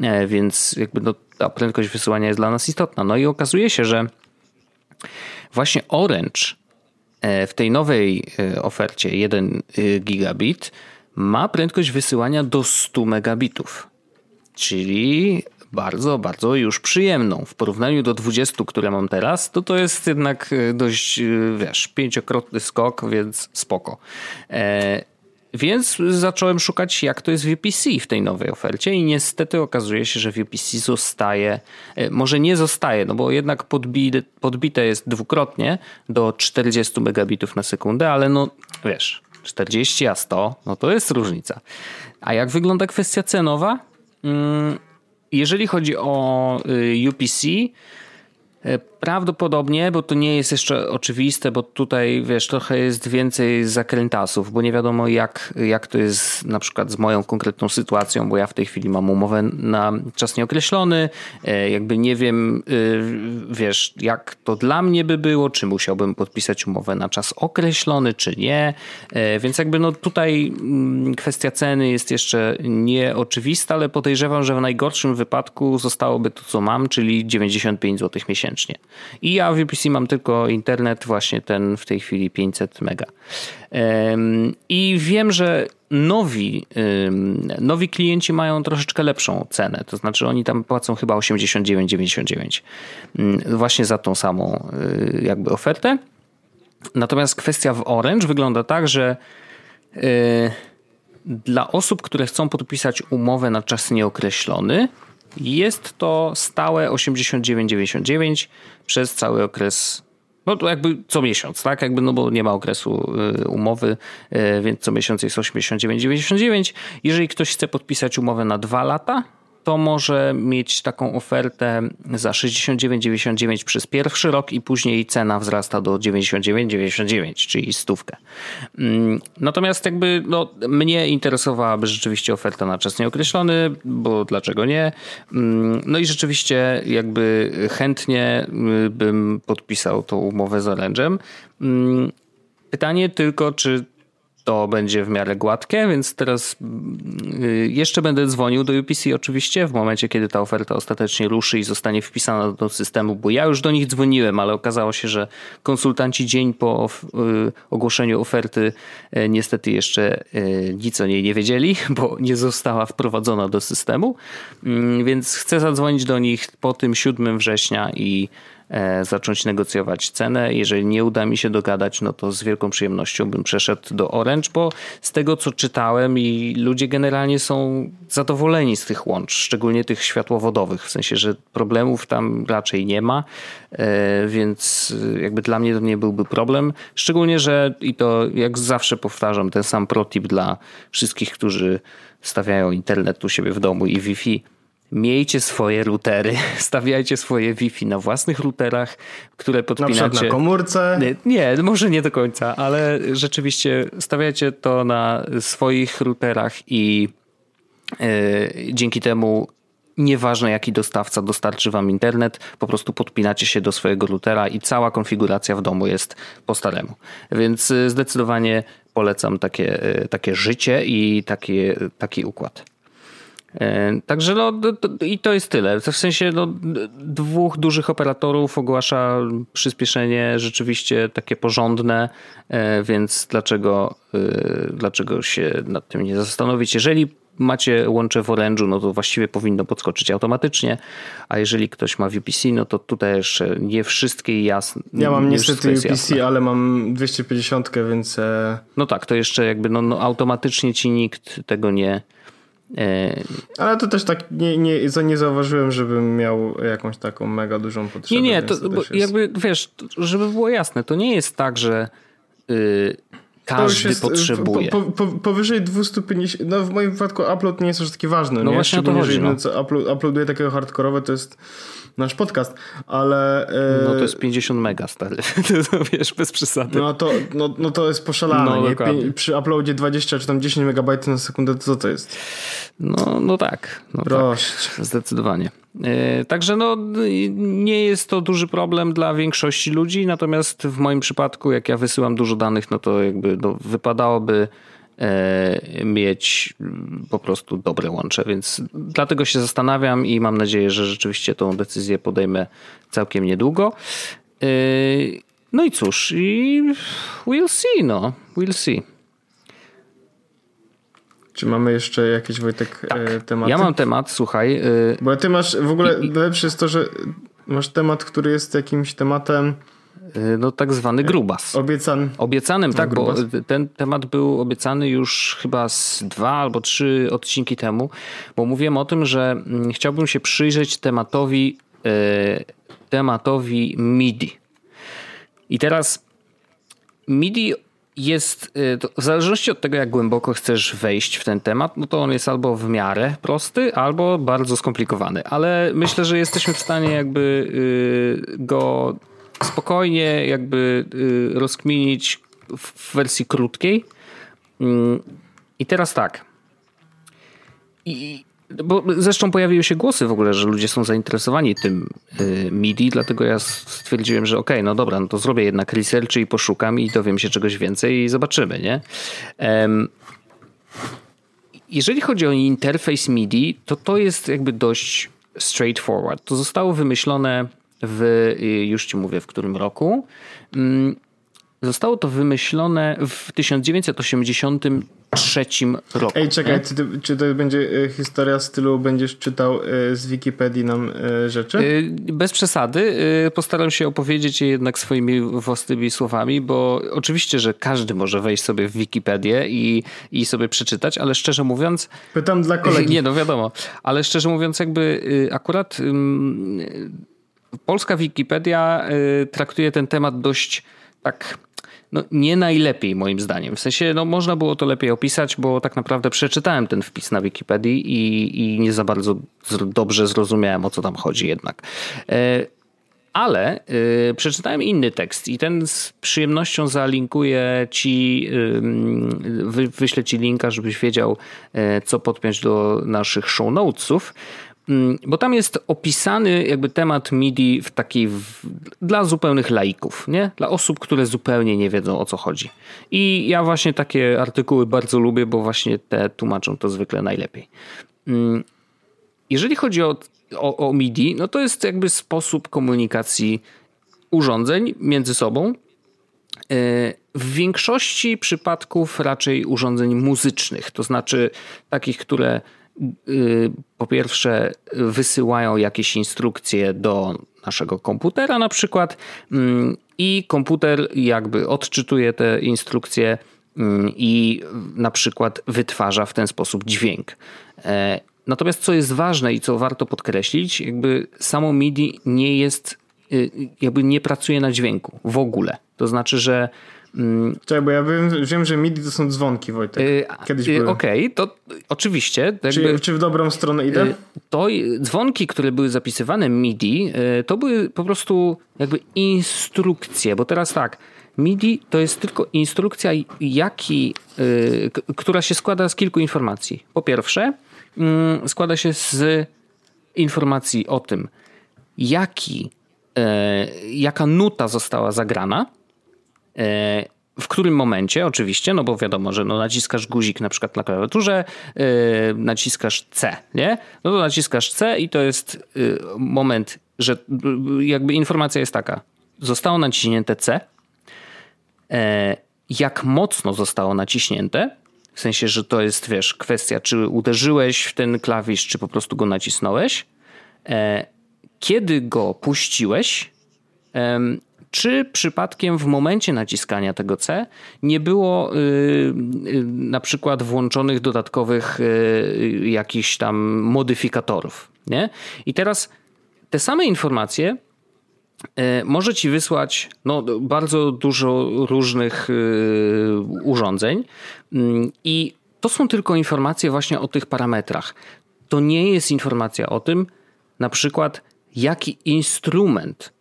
e, więc jakby no, ta prędkość wysyłania jest dla nas istotna. No i okazuje się, że właśnie Orange e, w tej nowej e, ofercie 1 gigabit ma prędkość wysyłania do 100 megabitów, czyli bardzo, bardzo już przyjemną. W porównaniu do 20, które mam teraz, to to jest jednak e, dość, e, wiesz, pięciokrotny skok, więc spoko. E, więc zacząłem szukać, jak to jest w UPC w tej nowej ofercie, i niestety okazuje się, że w UPC zostaje, e, może nie zostaje, no bo jednak podbite, podbite jest dwukrotnie do 40 megabitów na sekundę, ale no wiesz, 40 a 100, no to jest różnica. A jak wygląda kwestia cenowa? Mm, jeżeli chodzi o y, UPC, prawdopodobnie, bo to nie jest jeszcze oczywiste, bo tutaj wiesz, trochę jest więcej zakrętasów, bo nie wiadomo jak, jak to jest na przykład z moją konkretną sytuacją, bo ja w tej chwili mam umowę na czas nieokreślony, e, jakby nie wiem, e, wiesz, jak to dla mnie by było, czy musiałbym podpisać umowę na czas określony, czy nie, więc jakby no tutaj mm, kwestia ceny jest jeszcze nieoczywista, ale podejrzewam, że w najgorszym wypadku zostałoby to, co mam, czyli 95 zł miesięcznie miesięcznie. I ja w UPC mam tylko internet, właśnie ten w tej chwili 500 mega. I wiem, że nowi, nowi klienci mają troszeczkę lepszą cenę. To znaczy oni tam płacą chyba 89,99 właśnie za tą samą y, jakby ofertę. Natomiast kwestia w Orange wygląda tak, że y, dla osób, które chcą podpisać umowę na czas nieokreślony, jest to stałe 89,99 przez cały okres no to jakby co miesiąc, tak? Jakby, no bo nie ma okresu y, umowy, y, więc co miesiąc jest 89,99. Jeżeli ktoś chce podpisać umowę na dwa lata, to może mieć taką ofertę za 69,99 przez pierwszy rok i później cena wzrasta do 99,99, czyli stówkę. Mm, natomiast jakby no, mnie interesowałaby rzeczywiście oferta na czas nieokreślony, bo dlaczego nie? Mm, no i rzeczywiście jakby chętnie y, bym podpisał tą umowę z Orange'em. Mm, pytanie tylko, czy to będzie w miarę gładkie, więc teraz y, jeszcze będę dzwonił do UPC oczywiście w momencie, kiedy ta oferta ostatecznie ruszy i zostanie wpisana do systemu, bo ja już do nich dzwoniłem, ale okazało się, że konsultanci dzień po y, ogłoszeniu oferty y, niestety jeszcze nic o niej nie wiedzieli, bo nie została wprowadzona do systemu, mm, więc chcę zadzwonić do nich po tym 7 września i zacząć negocjować cenę. Jeżeli nie uda mi się dogadać, no to z wielką przyjemnością bym przeszedł do Orange, bo z tego co czytałem i ludzie generalnie są zadowoleni z tych łącz, szczególnie tych światłowodowych, w sensie, że problemów tam raczej nie ma, e, więc jakby dla mnie to nie byłby problem. Szczególnie, że i to jak zawsze powtarzam, ten sam protip dla wszystkich, którzy stawiają internet u siebie w domu i Wi-Fi miejcie swoje routery, stawiajcie swoje Wi-Fi na własnych routerach, które podpinacie. Na, na komórce? Nie, nie, może nie do końca, ale rzeczywiście stawiajcie to na swoich routerach i yy, dzięki temu nieważne jaki dostawca dostarczy wam internet, po prostu podpinacie się do swojego routera i cała konfiguracja w domu jest po staremu. Więc e, zdecydowanie polecam takie, e, takie życie i taki, taki układ. E, także no i to jest tyle. W sensie no, dwóch dużych operatorów ogłasza przyspieszenie rzeczywiście takie porządne, e, więc dlaczego, e, dlaczego się nad tym nie zastanowić? Jeżeli macie łącze w Orange'u, no to właściwie powinno podskoczyć automatycznie, a jeżeli ktoś ma VPC, no to tutaj jeszcze nie wszystkie jasne. Ja mam niestety VPC, ale mam 250, więc... No tak, to jeszcze jakby no, no automatycznie ci nikt tego nie Ale to też tak nie, nie, nie zauważyłem, żebym miał jakąś taką mega dużą potrzebę. Nie, nie, to, to jest... jakby wiesz, żeby było jasne, to nie jest tak, że yy, każdy jest, potrzebuje. Po, po, powyżej 250, no w moim wypadku upload nie jest aż taki ważny. No nie? właśnie o to chodzi. No. Co upload, uploaduję takiego hardkorowe, to jest nasz podcast, ale... No to jest 50 mega, stary. to wiesz, bez przesady. No to, no, no to jest poszalane, no, nie? Przy uploadzie 20 czy tam 10 megabajtów na sekundę, to co to jest? No, no tak. No Proszę. Tak, zdecydowanie. Yy, także no, nie jest to duży problem dla większości ludzi, natomiast w moim przypadku, jak ja wysyłam dużo danych, no to jakby no, wypadałoby E, mieć po prostu dobre łącze, więc dlatego się zastanawiam i mam nadzieję, że rzeczywiście tą decyzję podejmę całkiem niedługo. E, no i cóż, i we'll see, no, we'll see. Czy mamy jeszcze jakieś Wojtek tak. E, tematy? Ja mam temat, słuchaj. Bo ty masz w ogóle I, lepsze jest to, że masz temat, który jest jakimś tematem no tak zwany grubas. Obiecany. Obiecanym, no, tak, grubas. bo ten temat był obiecany już chyba z dwa albo trzy odcinki temu, bo mówiłem o tym, że mm, chciałbym się przyjrzeć tematowi, y, tematowi MIDI. I teraz MIDI jest, w zależności od tego, jak głęboko chcesz wejść w ten temat, no to on jest albo w miarę prosty, albo bardzo skomplikowany. Ale myślę, że jesteśmy w stanie jakby y, go spokojnie jakby y, rozkminić w wersji krótkiej. Mm, I teraz tak. I bo zresztą pojawiły się głosy w ogóle, że ludzie są zainteresowani tym y, MIDI, dlatego ja stwierdziłem, że okej, okay, no dobra, no to zrobię jednak research i poszukam i dowiem się czegoś więcej i zobaczymy, nie? Jeżeli chodzi o interfejs MIDI, to to jest jakby dość straightforward. To zostało wymyślone w, y, już ci mówię, w którym roku. Mm, Zostało to wymyślone w 1983 roku. Ej, czekaj, czy to, czy to będzie e, historia stylu, będziesz czytał e, z Wikipedii nam rzeczy? Bez przesady. Postaram się opowiedzieć je jednak swoimi własnymi słowami, bo oczywiście, że każdy może wejść sobie w Wikipedię i, i sobie przeczytać, ale szczerze mówiąc... Pytam dla kolegi. Nie, no wiadomo. Ale szczerze mówiąc jakby akurat polska Wikipedia traktuje ten temat dość tak no, nie najlepiej moim zdaniem. W sensie no, można było to lepiej opisać, bo tak naprawdę przeczytałem ten wpis na Wikipedii i, i nie za bardzo dobrze zrozumiałem o co tam chodzi jednak. E, ale y, przeczytałem inny tekst i ten z przyjemnością zalinkuję ci, y, wy, wyślę ci linka, żebyś wiedział, y, co podpiąć do naszych show notesów. Mm, bo tam jest opisany jakby temat MIDI w takiej w, dla zupełnych laików, nie? Dla osób, które zupełnie nie wiedzą o co chodzi. I ja właśnie takie artykuły bardzo lubię, bo właśnie te tłumaczą to zwykle najlepiej. Mm, jeżeli chodzi o, o, o MIDI, no to jest jakby sposób komunikacji urządzeń między sobą. E, w większości przypadków raczej urządzeń muzycznych, to znaczy takich, które po pierwsze wysyłają jakieś instrukcje do naszego komputera na przykład mm, i komputer jakby odczytuje te instrukcje mm, i na przykład wytwarza w ten sposób dźwięk. E, natomiast co jest ważne i co warto podkreślić, jakby samo MIDI nie jest, y, jakby nie pracuje na dźwięku w ogóle. To znaczy, że Mm. Czekaj, bo ja wiem, wiem, że MIDI to są dzwonki, Wojtek. Y, Kiedyś yy, Okej, okay, to oczywiście. Czy, czy, w dobrą stronę idę? Y, to dzwonki, które były zapisywane MIDI, y, to były po prostu jakby instrukcje, bo teraz tak, MIDI to jest tylko instrukcja, jaki, która się składa z kilku informacji. Po pierwsze, mm, składa się z informacji o tym, jaki, jaka nuta została zagrana, E, w którym momencie, oczywiście, no bo wiadomo, że no naciskasz guzik na przykład na klawiaturze, yy, naciskasz C, nie? No to naciskasz C i to jest yy, moment, że yy, jakby informacja jest taka. Zostało naciśnięte C. jak mocno zostało naciśnięte, w sensie, że to jest, wiesz, kwestia, czy uderzyłeś w ten klawisz, czy po prostu go nacisnąłeś. kiedy go puściłeś, czy przypadkiem w momencie naciskania tego C nie było y, y, na przykład włączonych dodatkowych y, jakichś tam modyfikatorów. Nie? I teraz te same informacje może ci wysłać no, bardzo dużo różnych urządzeń mm, i to są tylko informacje właśnie o tych parametrach. To nie jest informacja o tym, na przykład, jaki instrument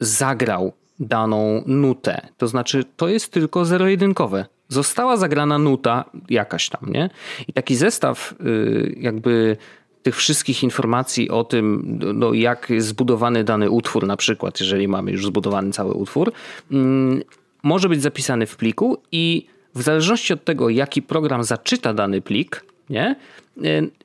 zagrał daną nutę. To znaczy, to jest tylko zero-jedynkowe. Została zagrana nuta jakaś tam, nie? I taki zestaw, y, jakby tych wszystkich informacji o tym, no, jak jest zbudowany dany utwór, na przykład, jeżeli mamy już zbudowany cały utwór, mm, może być zapisany w pliku i w zależności od tego, jaki program zaczyta dany plik, nie?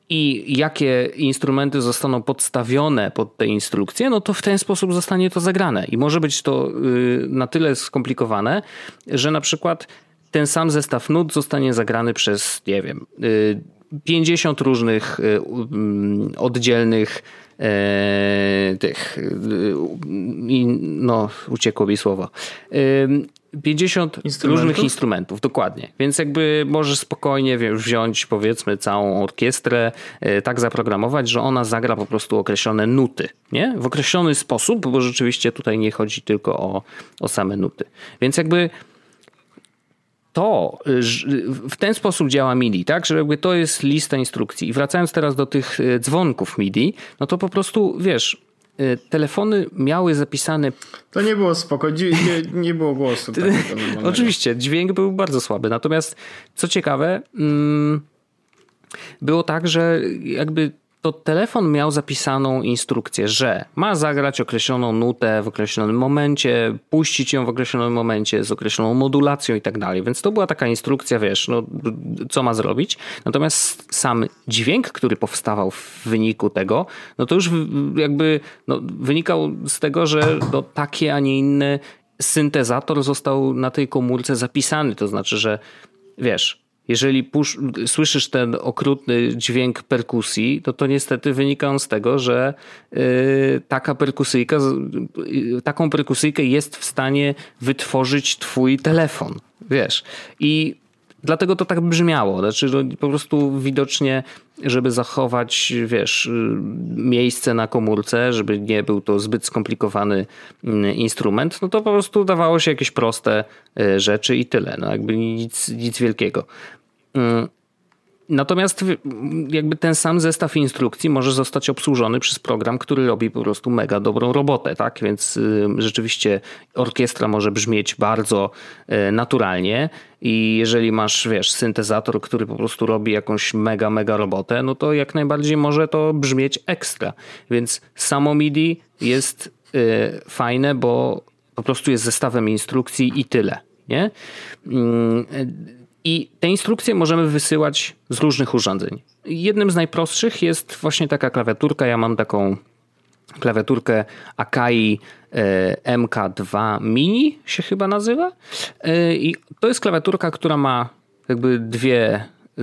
I jakie instrumenty zostaną podstawione pod te instrukcje, no to w ten sposób zostanie to zagrane. I może być to y, na tyle skomplikowane, że na przykład ten sam zestaw nut zostanie zagrany przez, nie wiem, 50 y, różnych y, mm, oddzielnych tych, no uciekło mi słowo, 50 instrumentów? różnych instrumentów, dokładnie. Więc jakby możesz spokojnie wziąć powiedzmy całą orkiestrę, e, tak zaprogramować, że ona zagra po prostu określone nuty, nie? W określony sposób, bo rzeczywiście tutaj nie chodzi tylko o, o same nuty. Więc jakby to w ten sposób działa MIDI, tak? Że jakby to jest lista instrukcji. I wracając teraz do tych e, dzwonków MIDI, no to po prostu wiesz, e, telefony miały zapisane. To nie było spoko, nie, nie było głosu. Oczywiście, dźwięk był bardzo słaby. Natomiast co ciekawe, mm, było tak, że jakby to telefon miał zapisaną instrukcję, że ma zagrać określoną nutę w określonym momencie, puścić ją w określonym momencie z określoną modulacją i tak dalej. Więc to była taka instrukcja, wiesz, no, co ma zrobić. Natomiast sam dźwięk, który powstawał w wyniku tego, no to już jakby no, wynikał z tego, że no, takie, a nie inny syntezator został na tej komórce zapisany. To znaczy, że wiesz, jeżeli słyszysz ten okrutny dźwięk perkusji, to to niestety wynika on z tego, że yy, taka perkusyjka, yy, taką perkusyjkę jest w stanie wytworzyć twój telefon, wiesz. I dlatego to tak brzmiało. Znaczy, no, po prostu widocznie, żeby zachować, wiesz, y, miejsce na komórce, żeby nie był to zbyt skomplikowany instrument, no to po prostu dawało się jakieś proste y, rzeczy i tyle. No, jakby nic, nic wielkiego. Mm. Natomiast jakby ten sam zestaw instrukcji może zostać obsłużony przez program, który robi po prostu mega dobrą robotę, tak? Więc y, rzeczywiście orkiestra może brzmieć bardzo y, naturalnie i jeżeli masz, wiesz, syntezator, który po prostu robi jakąś mega, mega robotę, no to jak najbardziej może to brzmieć ekstra. Więc samo MIDI jest y, fajne, bo po prostu jest zestawem instrukcji i tyle, nie? I te instrukcje możemy wysyłać z różnych urządzeń. Jednym z najprostszych jest właśnie taka klawiaturka. Ja mam taką klawiaturkę Akai e, MK2 Mini się chyba nazywa. E, I to jest klawiaturka, która ma jakby dwie e,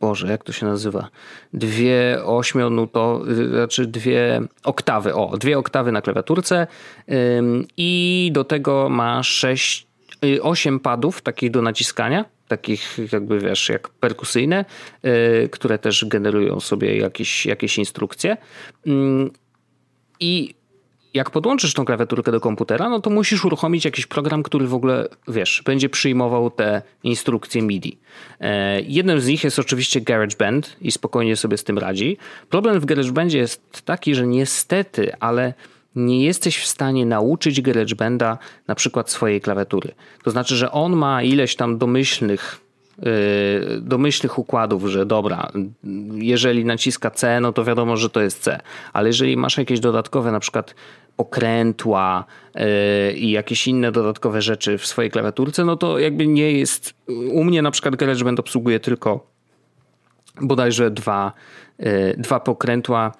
Boże, jak to się nazywa? Dwie ośmionutowe, znaczy dwie oktawy, o, dwie oktawy na klawiaturce i do tego ma sześć 8 y, padów takich do naciskania, takich jakby wiesz, jak perkusyjne, y, które też generują sobie jakieś, jakieś instrukcje. Mm, I jak podłączysz tą klawiaturkę do komputera, no to musisz uruchomić jakiś program, który w ogóle, wiesz, będzie przyjmował te instrukcje MIDI. E, jednym z nich jest oczywiście GarageBand i spokojnie sobie z tym radzi. Problem w GarageBandzie jest taki, że niestety, ale nie jesteś w stanie nauczyć GarageBanda na przykład swojej klawiatury. To znaczy, że on ma ileś tam domyślnych yy, domyślnych układów, że dobra, jeżeli naciska C, no to wiadomo, że to jest C, ale jeżeli masz jakieś dodatkowe na przykład okrętła yy, i jakieś inne dodatkowe rzeczy w swojej klawiaturce, no to jakby nie jest, u mnie na przykład GarageBand obsługuje tylko bodajże dwa, yy, dwa pokrętła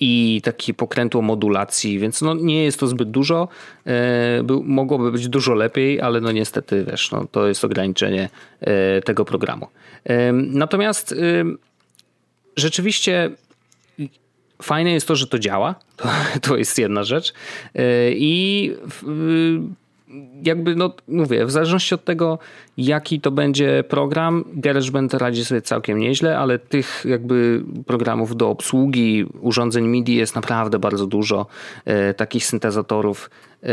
i taki pokrętło modulacji, więc no nie jest to zbyt dużo. E, mogłoby być dużo lepiej, ale no niestety wiesz, no to jest ograniczenie e, tego programu. Natomiast rzeczywiście fajne jest to, że to działa. To, to jest jedna rzecz. I jakby, no mówię, w zależności od tego, jaki to będzie program, GarageBand radzi sobie całkiem nieźle, ale tych jakby programów do obsługi urządzeń MIDI jest naprawdę bardzo dużo. E, takich syntezatorów e,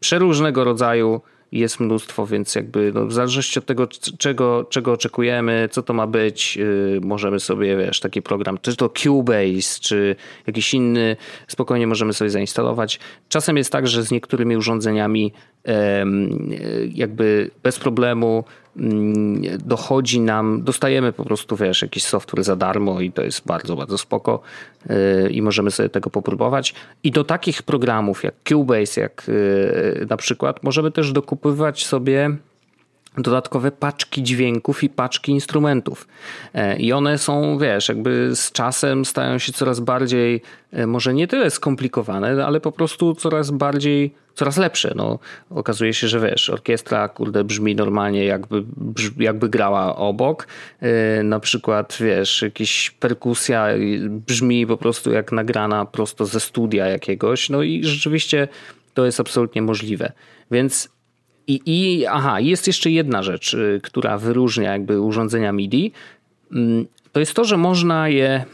przeróżnego rodzaju jest mnóstwo, więc jakby no, w zależności od tego, czego, czego oczekujemy, co to ma być, yy, możemy sobie, wiesz, taki program, czy to Cubase, czy jakiś inny, spokojnie możemy sobie zainstalować. Czasem jest tak, że z niektórymi urządzeniami yy, jakby bez problemu dochodzi nam, dostajemy po prostu, wiesz, jakiś software za darmo i to jest bardzo, bardzo spoko y, i możemy sobie tego popróbować. I do takich programów jak Cubase, jak y, na przykład, możemy też dokupywać sobie dodatkowe paczki dźwięków i paczki instrumentów. E, I one są, wiesz, jakby z czasem stają się coraz bardziej, e, może nie tyle skomplikowane, ale po prostu coraz bardziej, coraz lepsze. No, okazuje się, że wiesz, orkiestra, kurde, brzmi normalnie jakby, jakby grała obok. E, na przykład, wiesz, jakaś perkusja brzmi po prostu jak nagrana prosto ze studia jakiegoś. No i rzeczywiście to jest absolutnie możliwe. Więc i, I aha, jest jeszcze jedna rzecz, y, która wyróżnia jakby urządzenia MIDI. Mm, to jest to, że można je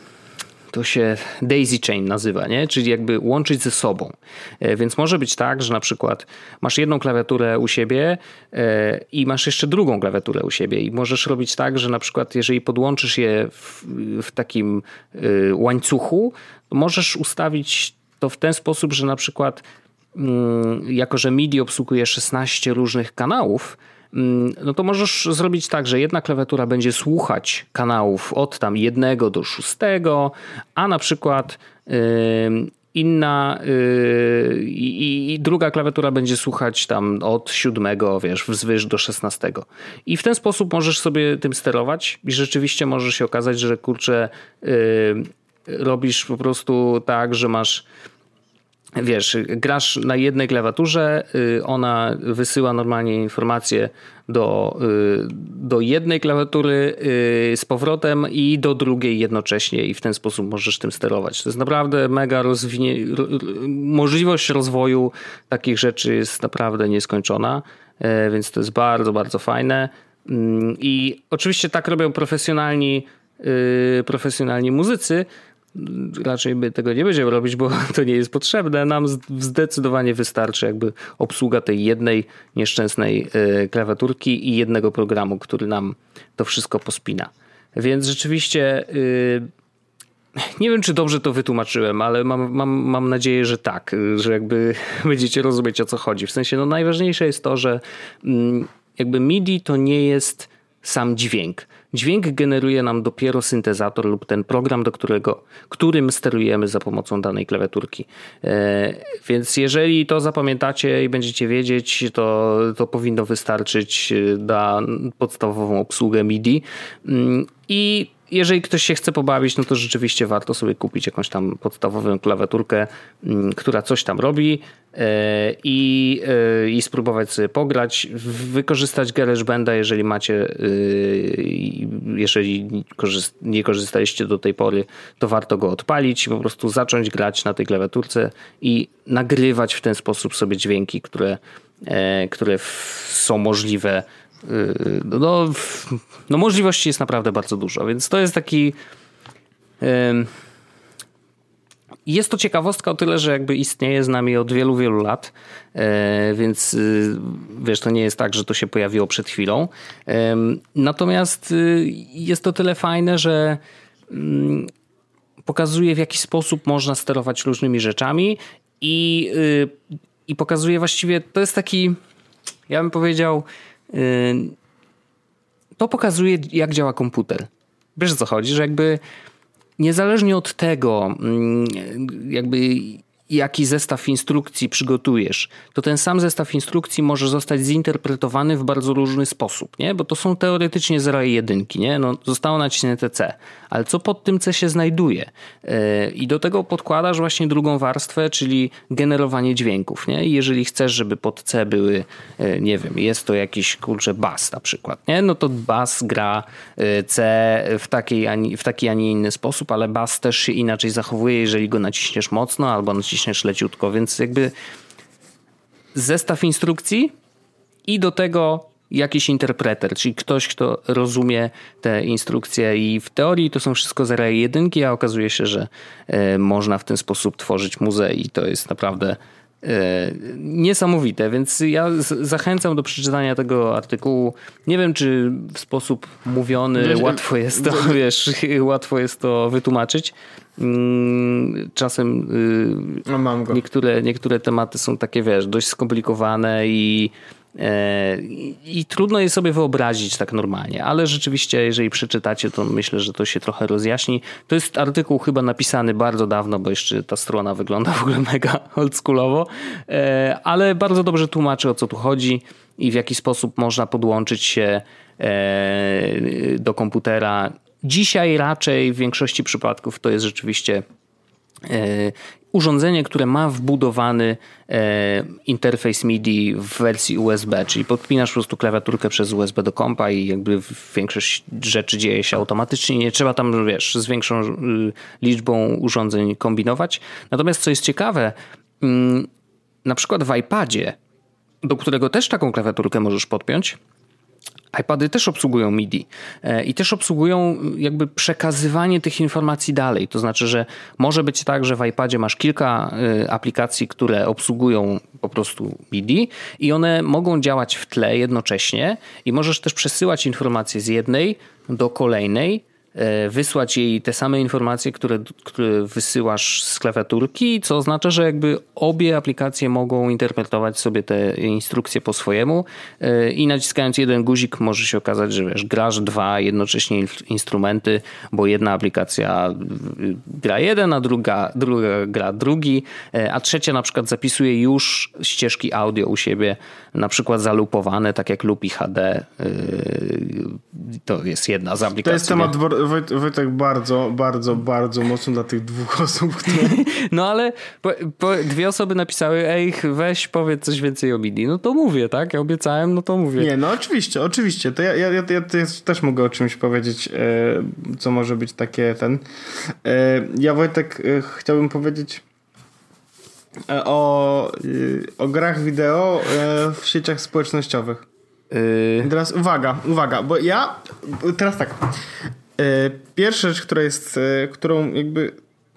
to się daisy chain nazywa, nie? czyli jakby łączyć ze sobą. E, więc może być tak, że na przykład masz jedną klawiaturę u siebie e, i masz jeszcze drugą klawiaturę u siebie i możesz robić tak, że na przykład jeżeli podłączysz je w, w takim e, łańcuchu, możesz ustawić to w ten sposób, że na przykład jako, że MIDI obsługuje 16 różnych kanałów, Mm, no to możesz zrobić tak, że jedna klawiatura będzie słuchać kanałów od tam jednego do szóstego, a na przykład inna yy, i, druga klawiatura będzie słuchać tam od siódmego, wiesz, wzwyż do szesnastego. I w ten sposób możesz sobie tym sterować i rzeczywiście może się okazać, że kurczę, yy, robisz po prostu tak, że masz wiesz, grasz na jednej klawiaturze, y, ona wysyła normalnie informacje do, y, do jednej klawiatury y, z powrotem i do drugiej jednocześnie i w ten sposób możesz tym sterować. To jest naprawdę mega rozwinie... Możliwość rozwoju takich rzeczy jest naprawdę nieskończona, e, więc to jest bardzo, bardzo fajne. Mm, I oczywiście tak robią profesjonalni profesjonalni muzycy, raczej my tego nie będziemy robić, bo to nie jest potrzebne. Nam zdecydowanie wystarczy jakby obsługa tej jednej nieszczęsnej e, klawiaturki i jednego programu, który nam to wszystko pospina. Więc rzeczywiście e, nie wiem, czy dobrze to wytłumaczyłem, ale mam, mam, mam nadzieję, że tak, że jakby będziecie rozumieć o co chodzi. W sensie, no najważniejsze jest to, że mm, jakby MIDI to nie jest sam dźwięk. Dźwięk generuje nam dopiero syntezator lub ten program, do którego, którym sterujemy za pomocą danej klawiaturki. E, więc jeżeli to zapamiętacie i będziecie wiedzieć, to, to powinno wystarczyć na podstawową obsługę MIDI. Mm, I jeżeli ktoś się chce pobawić, no to rzeczywiście warto sobie kupić jakąś tam podstawową klawiaturkę, mm, która coś tam robi e, i, e, i spróbować sobie pograć, wykorzystać GarageBanda, jeżeli macie, e, jeżeli nie korzystaliście do tej pory, to warto go odpalić po prostu zacząć grać na tej klawiaturce i nagrywać w ten sposób sobie dźwięki, które, które są możliwe no, no możliwości jest naprawdę bardzo dużo, więc to jest taki jest to ciekawostka o tyle, że jakby istnieje z nami od wielu, wielu lat, e, więc y, wiesz, to nie jest tak, że to się pojawiło przed chwilą. Natomiast y, jest to tyle fajne, że mm, pokazuje w jaki sposób można sterować różnymi rzeczami i, i pokazuje właściwie, to jest taki, ja bym powiedział, to pokazuje, jak działa komputer. Wiesz o co chodzi, że jakby niezależnie od tego, mm, jakby jaki zestaw instrukcji przygotujesz, to ten sam zestaw instrukcji może zostać zinterpretowany w bardzo różny sposób, nie? Bo to są teoretycznie zera i jedynki, nie? No, zostało nacisnięte C, ale co pod tym C się znajduje? E, I do tego podkładasz właśnie drugą warstwę, czyli generowanie dźwięków, nie? I jeżeli chcesz, żeby pod C były, e, nie wiem, jest to jakiś, kurczę, bas na przykład, nie? No to bas gra e, C w, takiej, w taki, a nie inny sposób, ale bas też się inaczej zachowuje, jeżeli go naciśniesz mocno albo naciśniesz naciśniesz leciutko, więc jakby zestaw instrukcji i do tego jakiś interpreter, czyli ktoś, kto rozumie te instrukcje i w teorii to są wszystko zera i jedynki, a okazuje się, że e, można w ten sposób tworzyć muzeę i to jest naprawdę niesamowite, więc ja zachęcam do przeczytania tego artykułu. Nie wiem, czy w sposób mówiony łatwo jest to, wiesz, łatwo jest to wytłumaczyć, Mm, czasem y, no, niektóre, niektóre tematy są takie, wiesz, dość skomplikowane i, e, i, i trudno je sobie wyobrazić tak normalnie, ale rzeczywiście, jeżeli przeczytacie, to myślę, że to się trochę rozjaśni. To jest artykuł chyba napisany bardzo dawno, bo jeszcze ta strona wygląda w ogóle mega oldschoolowo, e, ale bardzo dobrze tłumaczy o co tu chodzi i w jaki sposób można podłączyć się e, do komputera Dzisiaj raczej w większości przypadków to jest rzeczywiście e, urządzenie, które ma wbudowany e, interfejs MIDI w wersji USB, czyli podpinasz po prostu klawiaturkę przez USB do kompa i jakby większość rzeczy dzieje się automatycznie. Nie trzeba tam, wiesz, z większą y, liczbą urządzeń kombinować. Natomiast co jest ciekawe, mm, na przykład w iPadzie, do którego też taką klawiaturkę możesz podpiąć, iPady też obsługują MIDI e, i też obsługują jakby przekazywanie tych informacji dalej. To znaczy, że może być tak, że w iPadzie masz kilka e, aplikacji, które obsługują po prostu MIDI i one mogą działać w tle jednocześnie i możesz też przesyłać informacje z jednej do kolejnej wysłać jej te same informacje, które, które wysyłasz z klawiaturki, co oznacza, że jakby obie aplikacje mogą interpretować sobie te instrukcje po swojemu e, i naciskając jeden guzik może się okazać, że wiesz, grasz dwa jednocześnie instrumenty, bo jedna aplikacja gra jeden, a druga, druga gra drugi, e, a trzecia na przykład zapisuje już ścieżki audio u siebie, na przykład zalupowane, tak jak Lupi HD. To jest jedna z aplikacji. To jest temat Wojt, Wojtek bardzo, bardzo, bardzo mocno dla tych dwóch osób, które... No ale po, po dwie osoby napisały, ej, weź powiedz coś więcej o MIDI. No to mówię, tak? Ja obiecałem, no to mówię. Nie, no oczywiście, oczywiście. To ja, ja, ja, ja też mogę o czymś powiedzieć, e, co może być takie ten... E, ja Wojtek e, chciałbym powiedzieć o, e, o grach wideo e, w sieciach społecznościowych. Teraz uwaga, uwaga, bo ja teraz tak. E, pierwsza rzecz, która jest, e, którą jakby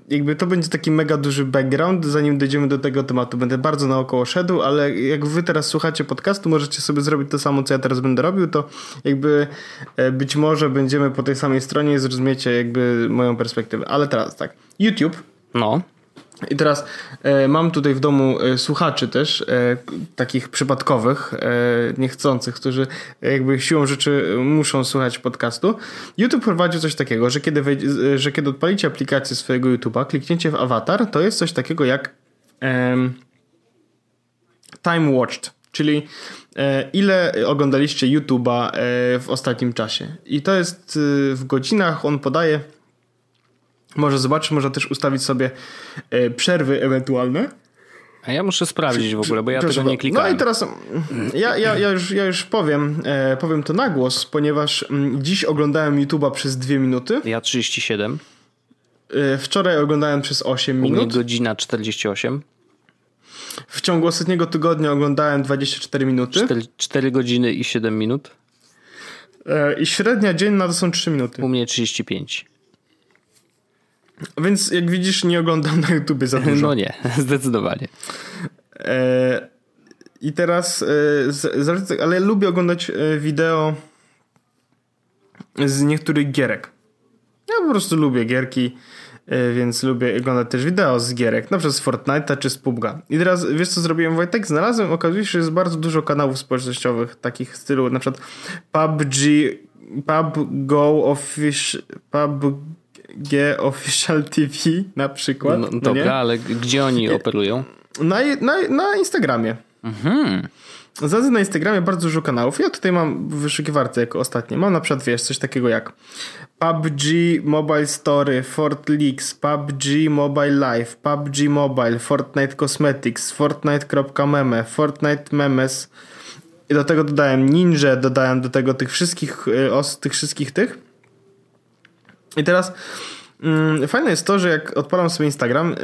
jakby to będzie taki mega duży background, zanim dojdziemy do tego tematu. Będę bardzo naokoło szedł, ale jak wy teraz słuchacie podcastu, możecie sobie zrobić to samo, co ja teraz będę robił, to jakby e, być może będziemy po tej samej stronie i zrozumiecie jakby moją perspektywę. Ale teraz tak, YouTube. No. I teraz e, mam tutaj w domu e, słuchaczy też, e, takich przypadkowych, e, niechcących, którzy jakby siłą rzeczy muszą słuchać podcastu. YouTube prowadził coś takiego, że kiedy, wejdzie, że kiedy odpalicie aplikację swojego YouTube'a, kliknięcie w awatar, to jest coś takiego jak time watched, czyli e, ile oglądaliście YouTube'a e, w ostatnim czasie. I to jest w godzinach, on podaje może zobaczyć, można też ustawić sobie e, przerwy ewentualne. A ja muszę sprawdzić w ogóle, bo ja tego nie klikałem. No i teraz ja, ja, ja, już, ja już powiem, e, powiem to na głos, ponieważ mm, dziś oglądałem YouTube'a przez dwie minuty. Ja 37. E, wczoraj oglądałem przez 8 minut. godzina 48. W ciągu ostatniego tygodnia oglądałem 24 minuty. 4, 4 godziny i 7 minut. I średnia dzienna to są 3 minuty. U mnie 35. Więc jak widzisz, nie oglądam na YouTubie za dużo. No nie, zdecydowanie. E, I teraz, e, ale lubię oglądać e, wideo z niektórych gierek. Ja po prostu lubię gierki, e, więc lubię oglądać też wideo z gierek, na przykład z Fortnite'a czy z PUBG'a. I teraz wiesz co zrobiłem Wojtek? Znalazłem, okazuje się, że jest bardzo dużo kanałów społecznościowych takich stylu, na przykład PUBG, PUBG Official, PUBG G Official TV na przykład. No, no dobra, nie? ale gdzie oni operują? Na, na, na Instagramie. Mhm. Na Instagramie bardzo dużo kanałów. Ja tutaj mam w wyszukiwarce jako ostatnie. Mam na przykład, wiesz, coś takiego jak PUBG Mobile Story, Fort Leaks, PUBG Mobile Live, PUBG Mobile, Fortnite Cosmetics, Fortnite.meme, Fortnite Memes. I do tego dodałem Ninja, dodałem do tego tych wszystkich, y, os, tych wszystkich tych. I teraz mm, fajne jest to, że jak odpalam sobie Instagram,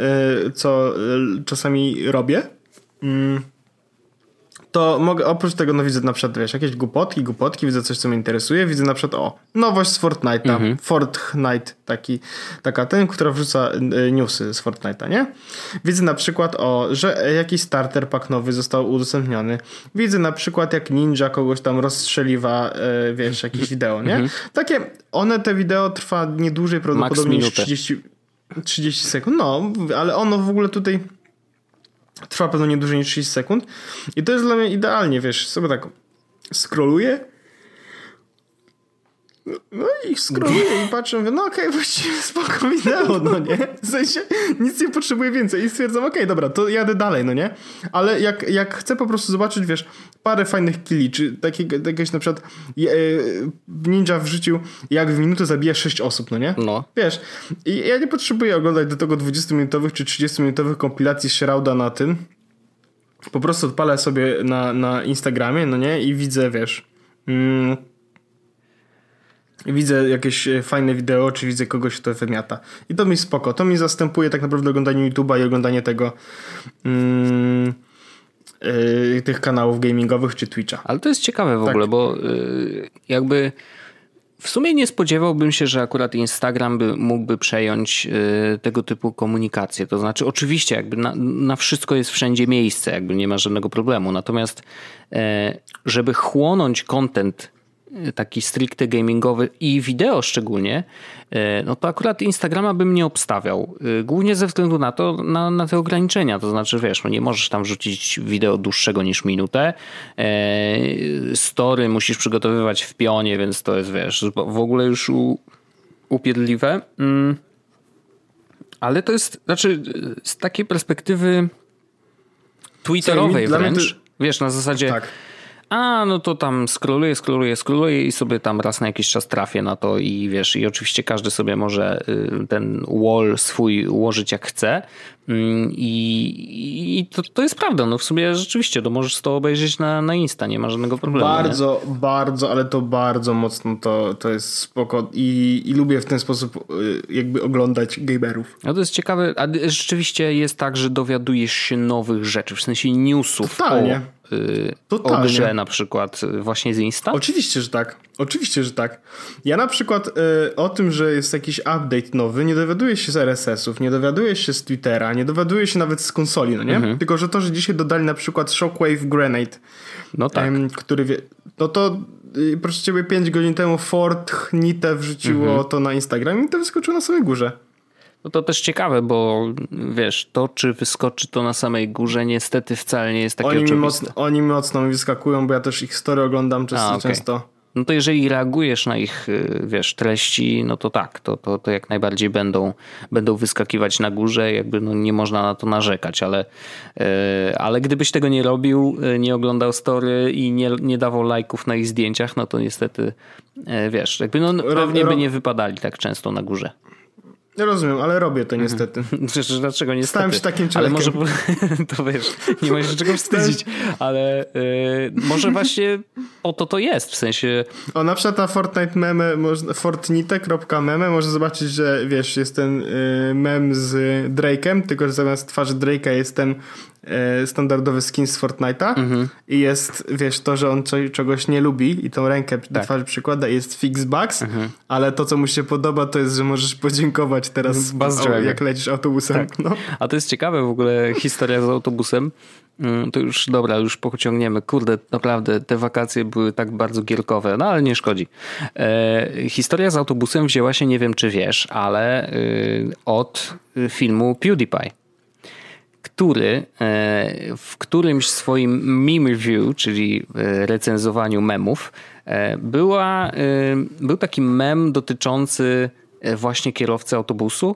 y, co y, czasami robię, mm, to mogę, oprócz tego, no widzę na przykład, wiesz, jakieś głupotki, głupotki, widzę coś, co mnie interesuje, widzę na przykład, o, nowość z Fortnite'a, mhm. Fortnite, taki, taka ten, która wrzuca y, newsy z Fortnite'a, nie? Widzę na przykład, o, że jakiś starter pack nowy został udostępniony. Widzę na przykład, jak ninja kogoś tam rozstrzeliwa, y, wiesz, jakieś wideo, nie? Mhm. Takie, one, te wideo trwa nie dłużej prawdopodobnie niż 30, 30 sekund, no, ale ono w ogóle tutaj Trwa pewno nie dłużej niż 30 sekund. I to jest dla mnie idealnie, wiesz, sobie tak scrolluję no i scrolluję i patrzę, mówię, no okej, okay, właściwie spoko wideo, no nie? W sensie nic nie potrzebuję więcej i stwierdzam, okej, okay, dobra, to jadę dalej, no nie? Ale jak, jak chcę po prostu zobaczyć, wiesz, parę fajnych killi, czy takiego, jakiegoś na przykład e, ninja w życiu, jak w minutę zabija 6 osób, no nie? No. Wiesz, i ja nie potrzebuję oglądać do tego 20-minutowych czy 30-minutowych kompilacji Shrouda na tym. Po prostu odpalę sobie na, na Instagramie, no nie? I widzę, wiesz... Mm, widzę jakieś e, fajne wideo, czy widzę kogoś, kto wymiata. I to mi spoko. To mi zastępuje tak naprawdę oglądanie YouTube'a i oglądanie tego mm, yy, tych kanałów gamingowych czy Twitcha. Ale to jest ciekawe w tak. ogóle, bo yy, jakby w sumie nie spodziewałbym się, że akurat Instagram by, mógłby przejąć tego typu komunikację. To znaczy, oczywiście, jakby na, na, wszystko jest wszędzie miejsce, jakby nie ma żadnego problemu. Natomiast, żeby chłonąć content taki stricte gamingowy i wideo szczególnie, e, no to akurat Instagrama bym nie obstawiał. E, głównie ze względu na to, na, na te ograniczenia. To znaczy, wiesz, no nie możesz tam wrzucić wideo dłuższego niż minutę. Story musisz przygotowywać w pionie, więc to jest, wiesz, w ogóle już u, upierdliwe. Mm. Ale to jest, znaczy, z takiej perspektywy twitterowej wręcz, wiesz, na zasadzie... Tak a no to tam scrolluję, scrolluję, scrolluję i sobie tam raz na jakiś czas trafię na to i wiesz, i oczywiście każdy sobie może y, ten wall swój ułożyć jak chce mm, i, i to, to jest prawda, no w sumie rzeczywiście, to możesz to obejrzeć na, na Insta, nie ma żadnego problemu. Bardzo, nie? bardzo, ale to bardzo mocno to, to jest spoko i, i lubię w ten sposób y, jakby oglądać gamerów. No to jest ciekawe, a rzeczywiście jest tak, że dowiadujesz się nowych rzeczy, w sensie newsów Totalnie. o Y, Totalnie. o grze na przykład właśnie z Insta? Oczywiście, że tak. Oczywiście, że tak. Ja na przykład y, o tym, że jest jakiś update nowy, nie dowiaduję się z RSS-ów, nie dowiaduję się z Twittera, nie dowiaduję się nawet z konsoli, no nie? Mhm. Tylko, że to, że dzisiaj dodali na przykład Shockwave Grenade, no tak. który wie, no to y, proszę ciebie 5 godzin temu Fortnite wrzuciło mhm. to na Instagram i to wyskoczyło na samej górze. No to też ciekawe, bo wiesz, to czy wyskoczy to na samej górze niestety wcale nie jest takie oni oczywiste. Mi mocno, oni mocno mi wyskakują, bo ja też ich story oglądam często. A, okay. często. No to jeżeli reagujesz na ich, y, wiesz, treści, no to tak, to, to, to jak najbardziej będą, będą wyskakiwać na górze, jakby no nie można na to narzekać, ale, yy, ale gdybyś tego nie robił, y, nie oglądał story i nie, nie dawał lajków na ich zdjęciach, no to niestety, wiesz, jakby no, pewnie by nie wypadali tak często na górze. Rozumiem, ale robię to niestety. Dlaczego niestety? Stałem się takim człowiekiem. Ale może, to wiesz, nie ma się czego wstydzić, ale yy, może właśnie o to to jest, w sensie... O, na przykład na Fortnite meme, fortnite.meme można zobaczyć, że wiesz, jest ten y, mem z Drake'em, tylko że zamiast twarzy Drake'a jest ten standardowy skin z Fortnite'a mhm. i jest, wiesz, to, że on czegoś nie lubi i tą rękę do tak. twarzy przykłada jest fix bugs, mhm. ale to, co mu się podoba, to jest, że możesz podziękować teraz, jak lecisz autobusem. Tak. No. A to jest ciekawe w ogóle historia z autobusem. Mm, to już dobra, już pociągniemy. Kurde, naprawdę te wakacje były tak bardzo gierkowe, no ale nie szkodzi. E, historia z autobusem wzięła się, nie wiem czy wiesz, ale y, od filmu PewDiePie który e, w którymś swoim meme review, czyli e, recenzowaniu memów, e, była, był taki mem dotyczący właśnie kierowcy autobusu,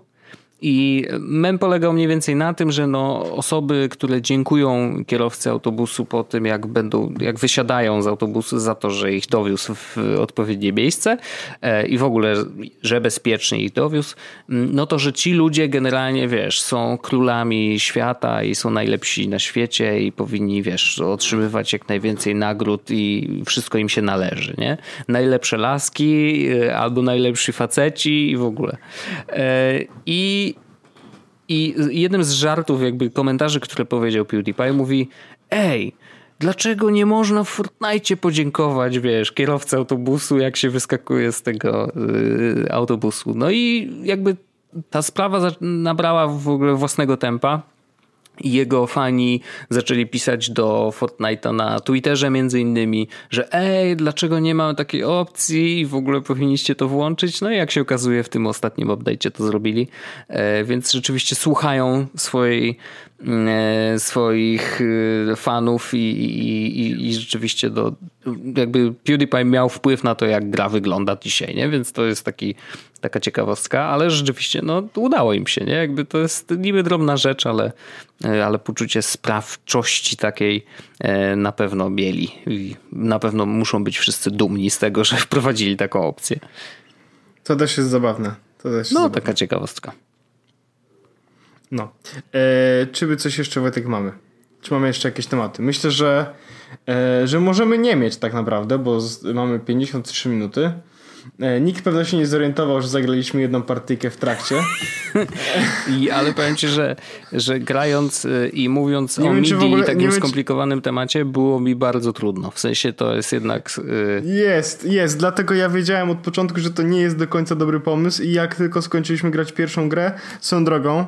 i mem polegał mniej więcej na tym, że no osoby, które dziękują kierowcy autobusu po tym, jak będą, jak wysiadają z autobusu za to, że ich dowiózł w odpowiednie miejsce e, i w ogóle, że bezpiecznie ich dowiózł, no to, że ci ludzie generalnie, wiesz, są królami świata i są najlepsi na świecie i powinni, wiesz, otrzymywać jak najwięcej nagród i wszystko im się należy, nie? Najlepsze laski e, albo najlepsi faceci i w ogóle. E, I i jednym z żartów, jakby komentarzy, które powiedział PewDiePie, mówi: Ej, dlaczego nie można w Fortnite podziękować, wiesz, kierowcy autobusu, jak się wyskakuje z tego yy, autobusu. No i jakby ta sprawa nabrała w ogóle własnego tempa jego fani zaczęli pisać do Fortnite'a na Twitterze między innymi, że ej, dlaczego nie ma takiej opcji i w ogóle powinniście to włączyć. No i jak się okazuje w tym ostatnim update'cie to zrobili, e, więc rzeczywiście słuchają swojej swoich e, fanów i, i, i, rzeczywiście do, jakby PewDiePie miał wpływ na to, jak gra wygląda dzisiaj, nie? Więc to jest taki, taka ciekawostka, ale rzeczywiście no, udało im się, nie? Jakby to jest niby drobna rzecz, ale, e, ale poczucie sprawczości takiej na pewno mieli i na pewno muszą być wszyscy dumni z tego, że wprowadzili taką opcję. To też jest zabawne. To też no, zabawne. taka ciekawostka. No. E, czy by coś jeszcze Wojtek mamy? Czy mamy jeszcze jakieś tematy? Myślę, że, e, że możemy nie mieć tak naprawdę, bo z, mamy 53 minuty. E, nikt pewno się nie zorientował, że zagraliśmy jedną partyjkę w trakcie. I, ale powiem ci, że, że grając y, i mówiąc nie o wiem, MIDI ogóle, i takim skomplikowanym temacie było mi bardzo trudno. W sensie to jest jednak... Yy... Jest, jest. Dlatego ja wiedziałem od początku, że to nie jest do końca dobry pomysł i jak tylko skończyliśmy grać pierwszą grę, swoją drogą, e,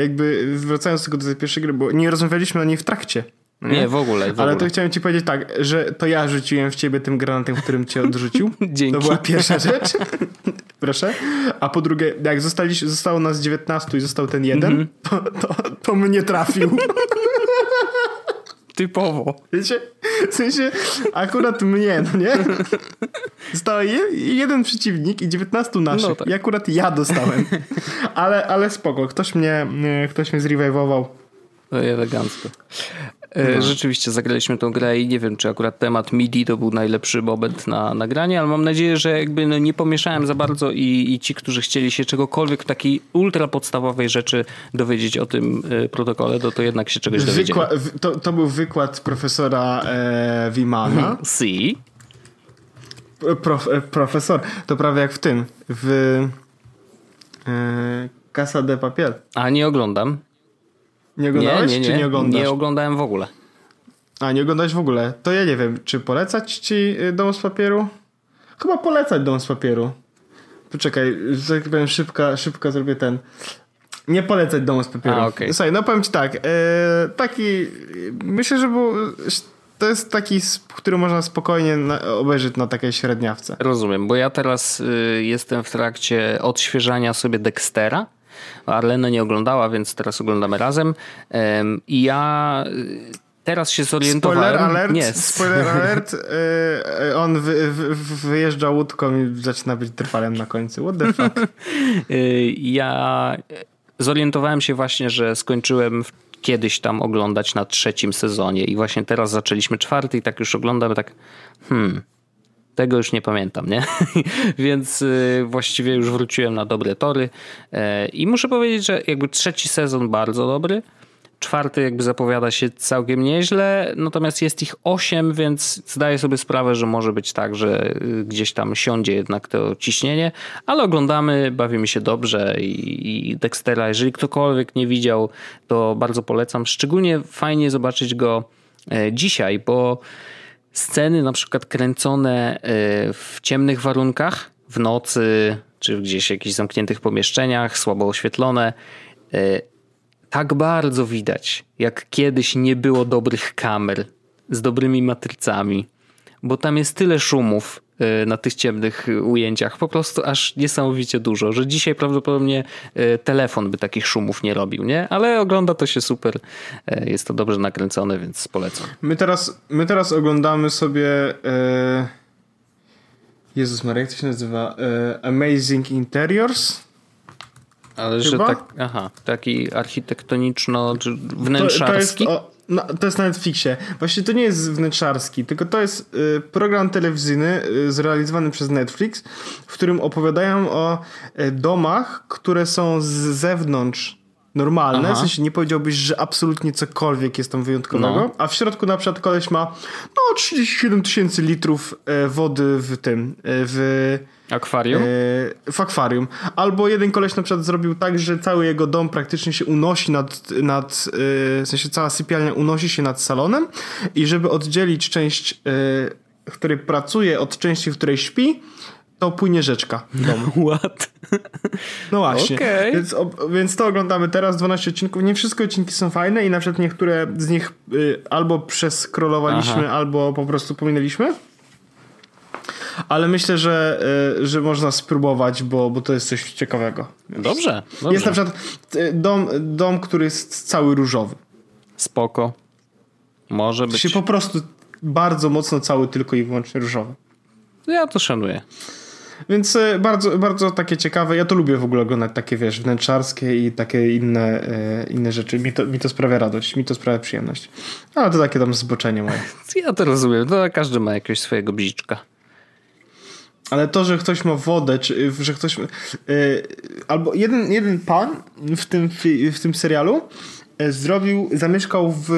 jakby wracając tylko do tej pierwszej gry, bo nie rozmawialiśmy o niej w trakcie. Nie, nie w, ogóle, w Ale ogóle. to chciałem ci powiedzieć tak, że to ja rzuciłem w ciebie tym granatem, którym cię odrzucił. Dzięki. To była pierwsza rzecz. Proszę. A po drugie, jak zostali, zostało nas 19 i został ten jeden, mm -hmm. to, to, to mnie trafił. Typowo. Wiecie? W sensie, akurat mnie, no nie? Został jeden przeciwnik i 19 naszych. No tak. I akurat ja dostałem. Ale, ale spoko. Ktoś mnie, ktoś mnie zrevivował. No elegancko. No. Rzeczywiście zagraliśmy tą grę i nie wiem, czy akurat temat MIDI to był najlepszy moment na nagranie, ale mam nadzieję, że jakby no nie pomieszałem za bardzo i, i ci, którzy chcieli się czegokolwiek takiej ultra podstawowej rzeczy dowiedzieć o tym e, protokole, to, to jednak się czegoś dowiedzieli. to, to był wykład profesora e, Wimana. Si. Prof, e, profesor, to prawie jak w tym, w e, Casa de Papier. A nie oglądam. Nie oglądałeś, nie, nie, nie. czy nie oglądasz? Nie oglądałem w ogóle. A, nie oglądałeś w ogóle? To ja nie wiem, czy polecać ci y, Dom z Papieru? Chyba polecać Dom z Papieru. Poczekaj, że tak powiem, szybko, szybko zrobię ten... Nie polecać Domu z Papieru. A, okay. Słuchaj, no powiem ci tak, e, taki... Myślę, że był... To jest taki, który można spokojnie obejrzeć na takiej średniawce. Rozumiem, bo ja teraz y, jestem w trakcie odświeżania sobie Dextera Arlena nie oglądała, więc teraz oglądamy razem. I ja y, teraz się zorientowałem. Spoiler alert, nie. spoiler alert y, on wy, wy, wyjeżdża łódką i zaczyna być trwalem na końcu. What the fuck? Y, ja zorientowałem się właśnie, że skończyłem kiedyś tam oglądać na trzecim sezonie i właśnie teraz zaczęliśmy czwarty i tak już oglądamy tak hmm, tego już nie pamiętam, nie? Więc y, właściwie już wróciłem na dobre tory e, i muszę powiedzieć, że jakby trzeci sezon bardzo dobry, czwarty jakby zapowiada się całkiem nieźle, natomiast jest ich osiem, więc zdaję sobie sprawę, że może być tak, że y, gdzieś tam siądzie jednak to ciśnienie, ale oglądamy, bawimy się dobrze i, Dextera, jeżeli ktokolwiek nie widział, to bardzo polecam. Szczególnie fajnie zobaczyć go e, dzisiaj, bo sceny na przykład kręcone e, w ciemnych warunkach, w nocy, czy gdzieś w jakichś zamkniętych pomieszczeniach, słabo oświetlone, e, tak bardzo widać, jak kiedyś nie było dobrych kamer z dobrymi matrycami, bo tam jest tyle szumów, na tych ciemnych ujęciach. Po prostu aż niesamowicie dużo, że dzisiaj prawdopodobnie e, telefon by takich szumów nie robił, nie? Ale ogląda to się super. E, jest to dobrze nakręcone, więc polecam. My teraz, my teraz oglądamy sobie. Jezus Maria, jak to się nazywa? Amazing Interiors? Ale Chyba? że tak, aha, taki architektoniczno, czy wnętrzarski. To, to jest, o, no, to jest na Netflixie. Właśnie to nie jest wnętrzarski, tylko to jest y, program telewizyjny y, zrealizowany przez Netflix, w którym opowiadają o y, domach, które są z zewnątrz normalne, Aha. w sensie nie powiedziałbyś, że absolutnie cokolwiek jest tam wyjątkowego, no. a w środku na przykład koleś ma no 37 tysięcy litrów e, wody w tym, e, w Akwarium? E, w akwarium. Albo jeden koleś na przykład zrobił tak, że cały jego dom praktycznie się unosi nad, nad w sensie cała sypialnia unosi się nad salonem i żeby oddzielić część, w której pracuje od części, w której śpi, to płynie rzeczka. What? No właśnie. Okay. Więc, o, więc to oglądamy teraz, 12 odcinków. Nie wszystkie odcinki są fajne i na przykład niektóre z nich y, albo przeskrolowaliśmy, albo po prostu pominęliśmy ale myślę, że, e, że można spróbować, bo, bo to jest coś ciekawego. Dobrze, dobrze. Jest na przykład e, dom, dom, który jest cały różowy. Spoko. Może być. Się po prostu bardzo mocno cały tylko i wyłącznie różowy. Ja to szanuję. Więc e, bardzo, bardzo takie ciekawe. Ja to lubię w ogóle oglądać takie, wiesz, wnętrzarskie i takie inne, inne rzeczy. Mi to, mi to sprawia radość, mi to sprawia przyjemność. Ale to takie tam zboczenie moje. Ja to rozumiem. To każdy ma jakiegoś swojego bziczka. Ale to, że ktoś ma wodę, czy że ktoś. Yy, albo jeden, jeden pan w tym, w tym serialu zrobił, zamieszkał w,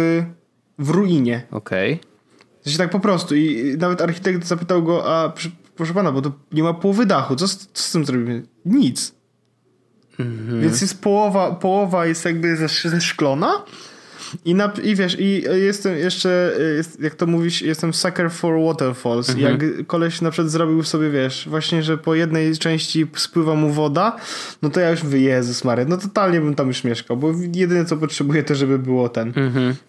w ruinie. Okej. Okay. Znaczy tak po prostu. I nawet architekt zapytał go, a proszę pana, bo to nie ma połowy dachu. Co, z- co z tym zrobimy? Nic. Więc jest połowa, połowa jest jakby ze- zeszklona i, na, i wiesz, i jestem jeszcze, jest, jak to mówisz, jestem sucker for waterfalls. Jak koleś na przykład zrobił sobie, wiesz, właśnie, że po jednej części spływa mu woda, no to ja już mówię, Jezus Maria, no totalnie bym tam już mieszkał, bo jedyne co potrzebuję to, żeby było ten,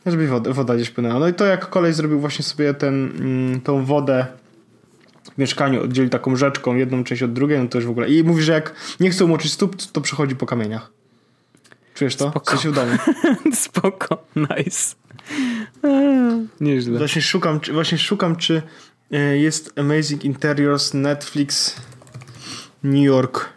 żeby woda, woda gdzieś płynęła. No i to jak koleś zrobił właśnie sobie ten, mm, tą wodę w mieszkaniu, oddzieli taką rzeczką, jedną część od drugiej, no to już w ogóle. I mówi, że jak nie chce umoczyć stóp, to przechodzi po kamieniach. Czujesz to? Spoko. Sensie w domu. Spoko, nice. Nieźle. Właśnie szukam, czy, właśnie szukam, czy e, jest Amazing Interiors Netflix New York.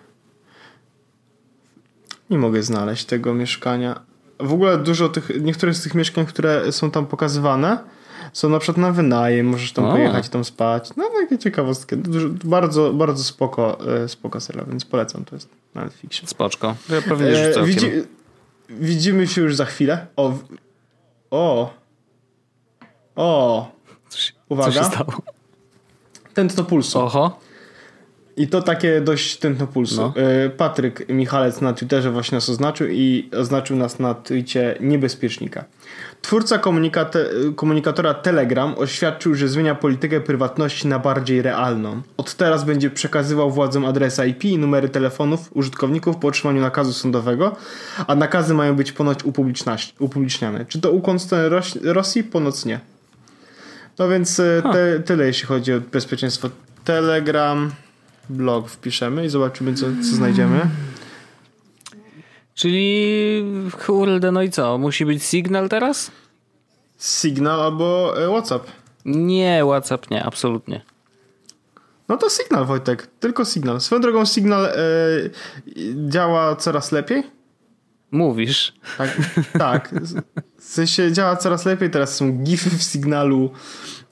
Nie mogę znaleźć tego mieszkania. W ogóle dużo tych, niektóre z tych mieszkań, które są tam pokazywane, są na przykład na wynajem, możesz tam O. pojechać i tam spać. No takie ciekawostki. Bardzo, bardzo spoko, e, spoko serial, więc polecam, to jest na Netflixie. Spoczko. Ja pewnie, E, widzi, widzimy się już za chwilę. O. O. O. Uwaga. co się stało? Tętno pulsu. Oho. I to takie dość tętno pulsu. No. E, Patryk Michalec na Twitterze właśnie nas oznaczył i oznaczył nas na Twitcie niebezpiecznika. Twórca komunikate- komunikatora Telegram oświadczył, że zmienia politykę prywatności na bardziej realną. Od teraz będzie przekazywał władzom adresy IP i numery telefonów użytkowników po otrzymaniu nakazu sądowego, a nakazy mają być ponoć upubliczniane. Czy to ukłon Ros- Rosji? Ponoć nie. No więc e, te, tyle jeśli chodzi o bezpieczeństwo. Telegram, blog wpiszemy i zobaczymy co, co znajdziemy. Czyli kurde, no i co? Musi być Signal teraz? Signal albo e, WhatsApp. Nie, WhatsApp nie, absolutnie. No to Signal Wojtek, tylko Signal. Swoją drogą Signal e, działa coraz lepiej. Mówisz. Tak, tak. W sensie działa coraz lepiej. Teraz są gify w Signalu.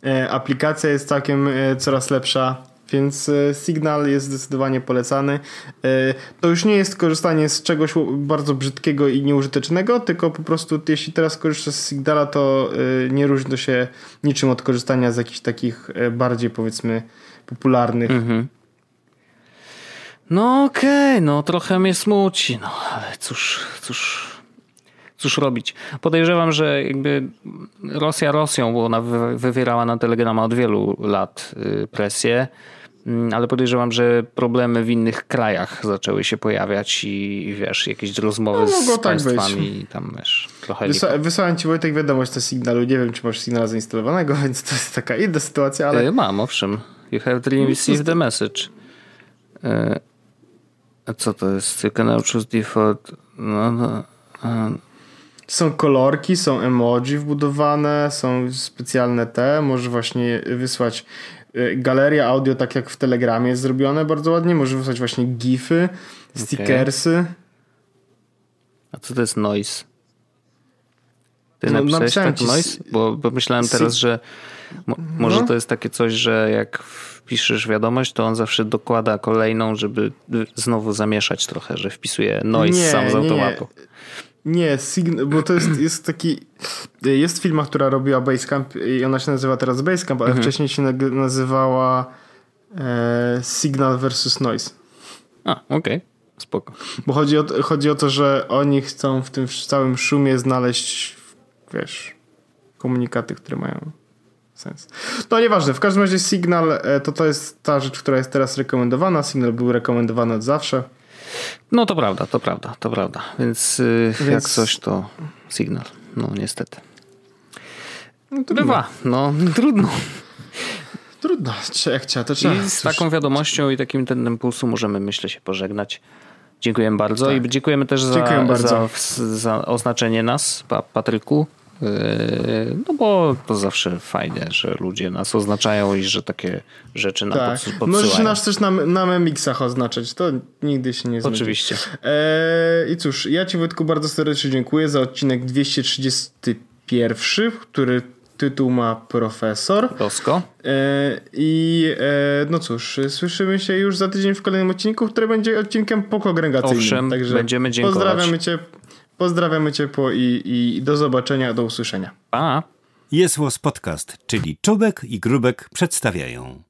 E, aplikacja jest całkiem e, coraz lepsza. Więc e, Signal jest zdecydowanie polecany. E, to już nie jest korzystanie z czegoś bardzo brzydkiego i nieużytecznego, tylko po prostu jeśli teraz korzystasz z Signala, to e, nie różni to się niczym od korzystania z jakichś takich bardziej powiedzmy popularnych. Mhm. No okej, no trochę mnie smuci, no ale cóż, cóż, cóż robić. Podejrzewam, że jakby Rosja Rosją, bo ona wy- wywierała na Telegrama od wielu lat y, presję, ale podejrzewam, że problemy w innych krajach zaczęły się pojawiać i, i wiesz, jakieś rozmowy No, z tak państwami i tam wiesz, trochę. Wysa- wysłałem ci Wojtek wiadomość na Signalu. Nie wiem, czy masz Signala zainstalowanego, więc to jest taka inna sytuacja, ale Y, Mam, owszem. You have received the message. Y, A co to jest? You can choose default. No, no, Są kolorki, są emoji wbudowane, są specjalne te. Możesz właśnie wysłać galeria audio, tak jak w Telegramie jest zrobione bardzo ładnie. Możesz wysłać właśnie gify, stickersy. a co to jest noise? Ty No, napisałeś tak ci noise? Bo, bo myślałem teraz, że mo, może No. to jest takie coś, że jak wpiszesz wiadomość, to on zawsze dokłada kolejną, żeby y, znowu zamieszać trochę, że wpisuje noise Nie, sam z nie, nie. Nie, sign- bo to jest, jest taki. Jest firma, która robiła Basecamp i ona się nazywa teraz Basecamp, ale wcześniej się nazywała e, Signal versus Noise. A, okej. Spoko. Bo chodzi o, chodzi o to, że oni chcą w tym całym szumie znaleźć, wiesz, komunikaty, które mają sens. No nieważne, w każdym razie Signal e, to to jest ta rzecz, która jest teraz rekomendowana. Signal był rekomendowany od zawsze. No to prawda, to prawda, to prawda. Więc, y, jak Więc- coś, to sygnał. No niestety. No, trudno. Bywa, no trudno. Trudno, jak trzeba, to trzeba. I z taką wiadomością i takim tennym pulsu możemy, myślę, się pożegnać. Dziękujemy bardzo Tak. i dziękujemy też za, Dziękuję bardzo. za, za oznaczenie nas, pa, Patryku. Yy, No bo to zawsze fajnie, że ludzie nas oznaczają i że takie rzeczy nam tak. pod, Możesz podsyłają. nas też na, na memixach oznaczać, to nigdy się nie zmieni. Oczywiście. Eee, I cóż, ja Ci Wojtku bardzo serdecznie dziękuję za odcinek 231, który tytuł ma Profesor. Rosko. E, I no cóż, słyszymy się już za tydzień w kolejnym odcinku, który będzie odcinkiem pokogregacyjnym. Owszem, Także będziemy dziękować. Pozdrawiamy Cię, Pozdrawiamy ciepło i, i do zobaczenia, do usłyszenia. Pa! Jest Podcast, czyli Czubek i Grubek przedstawiają.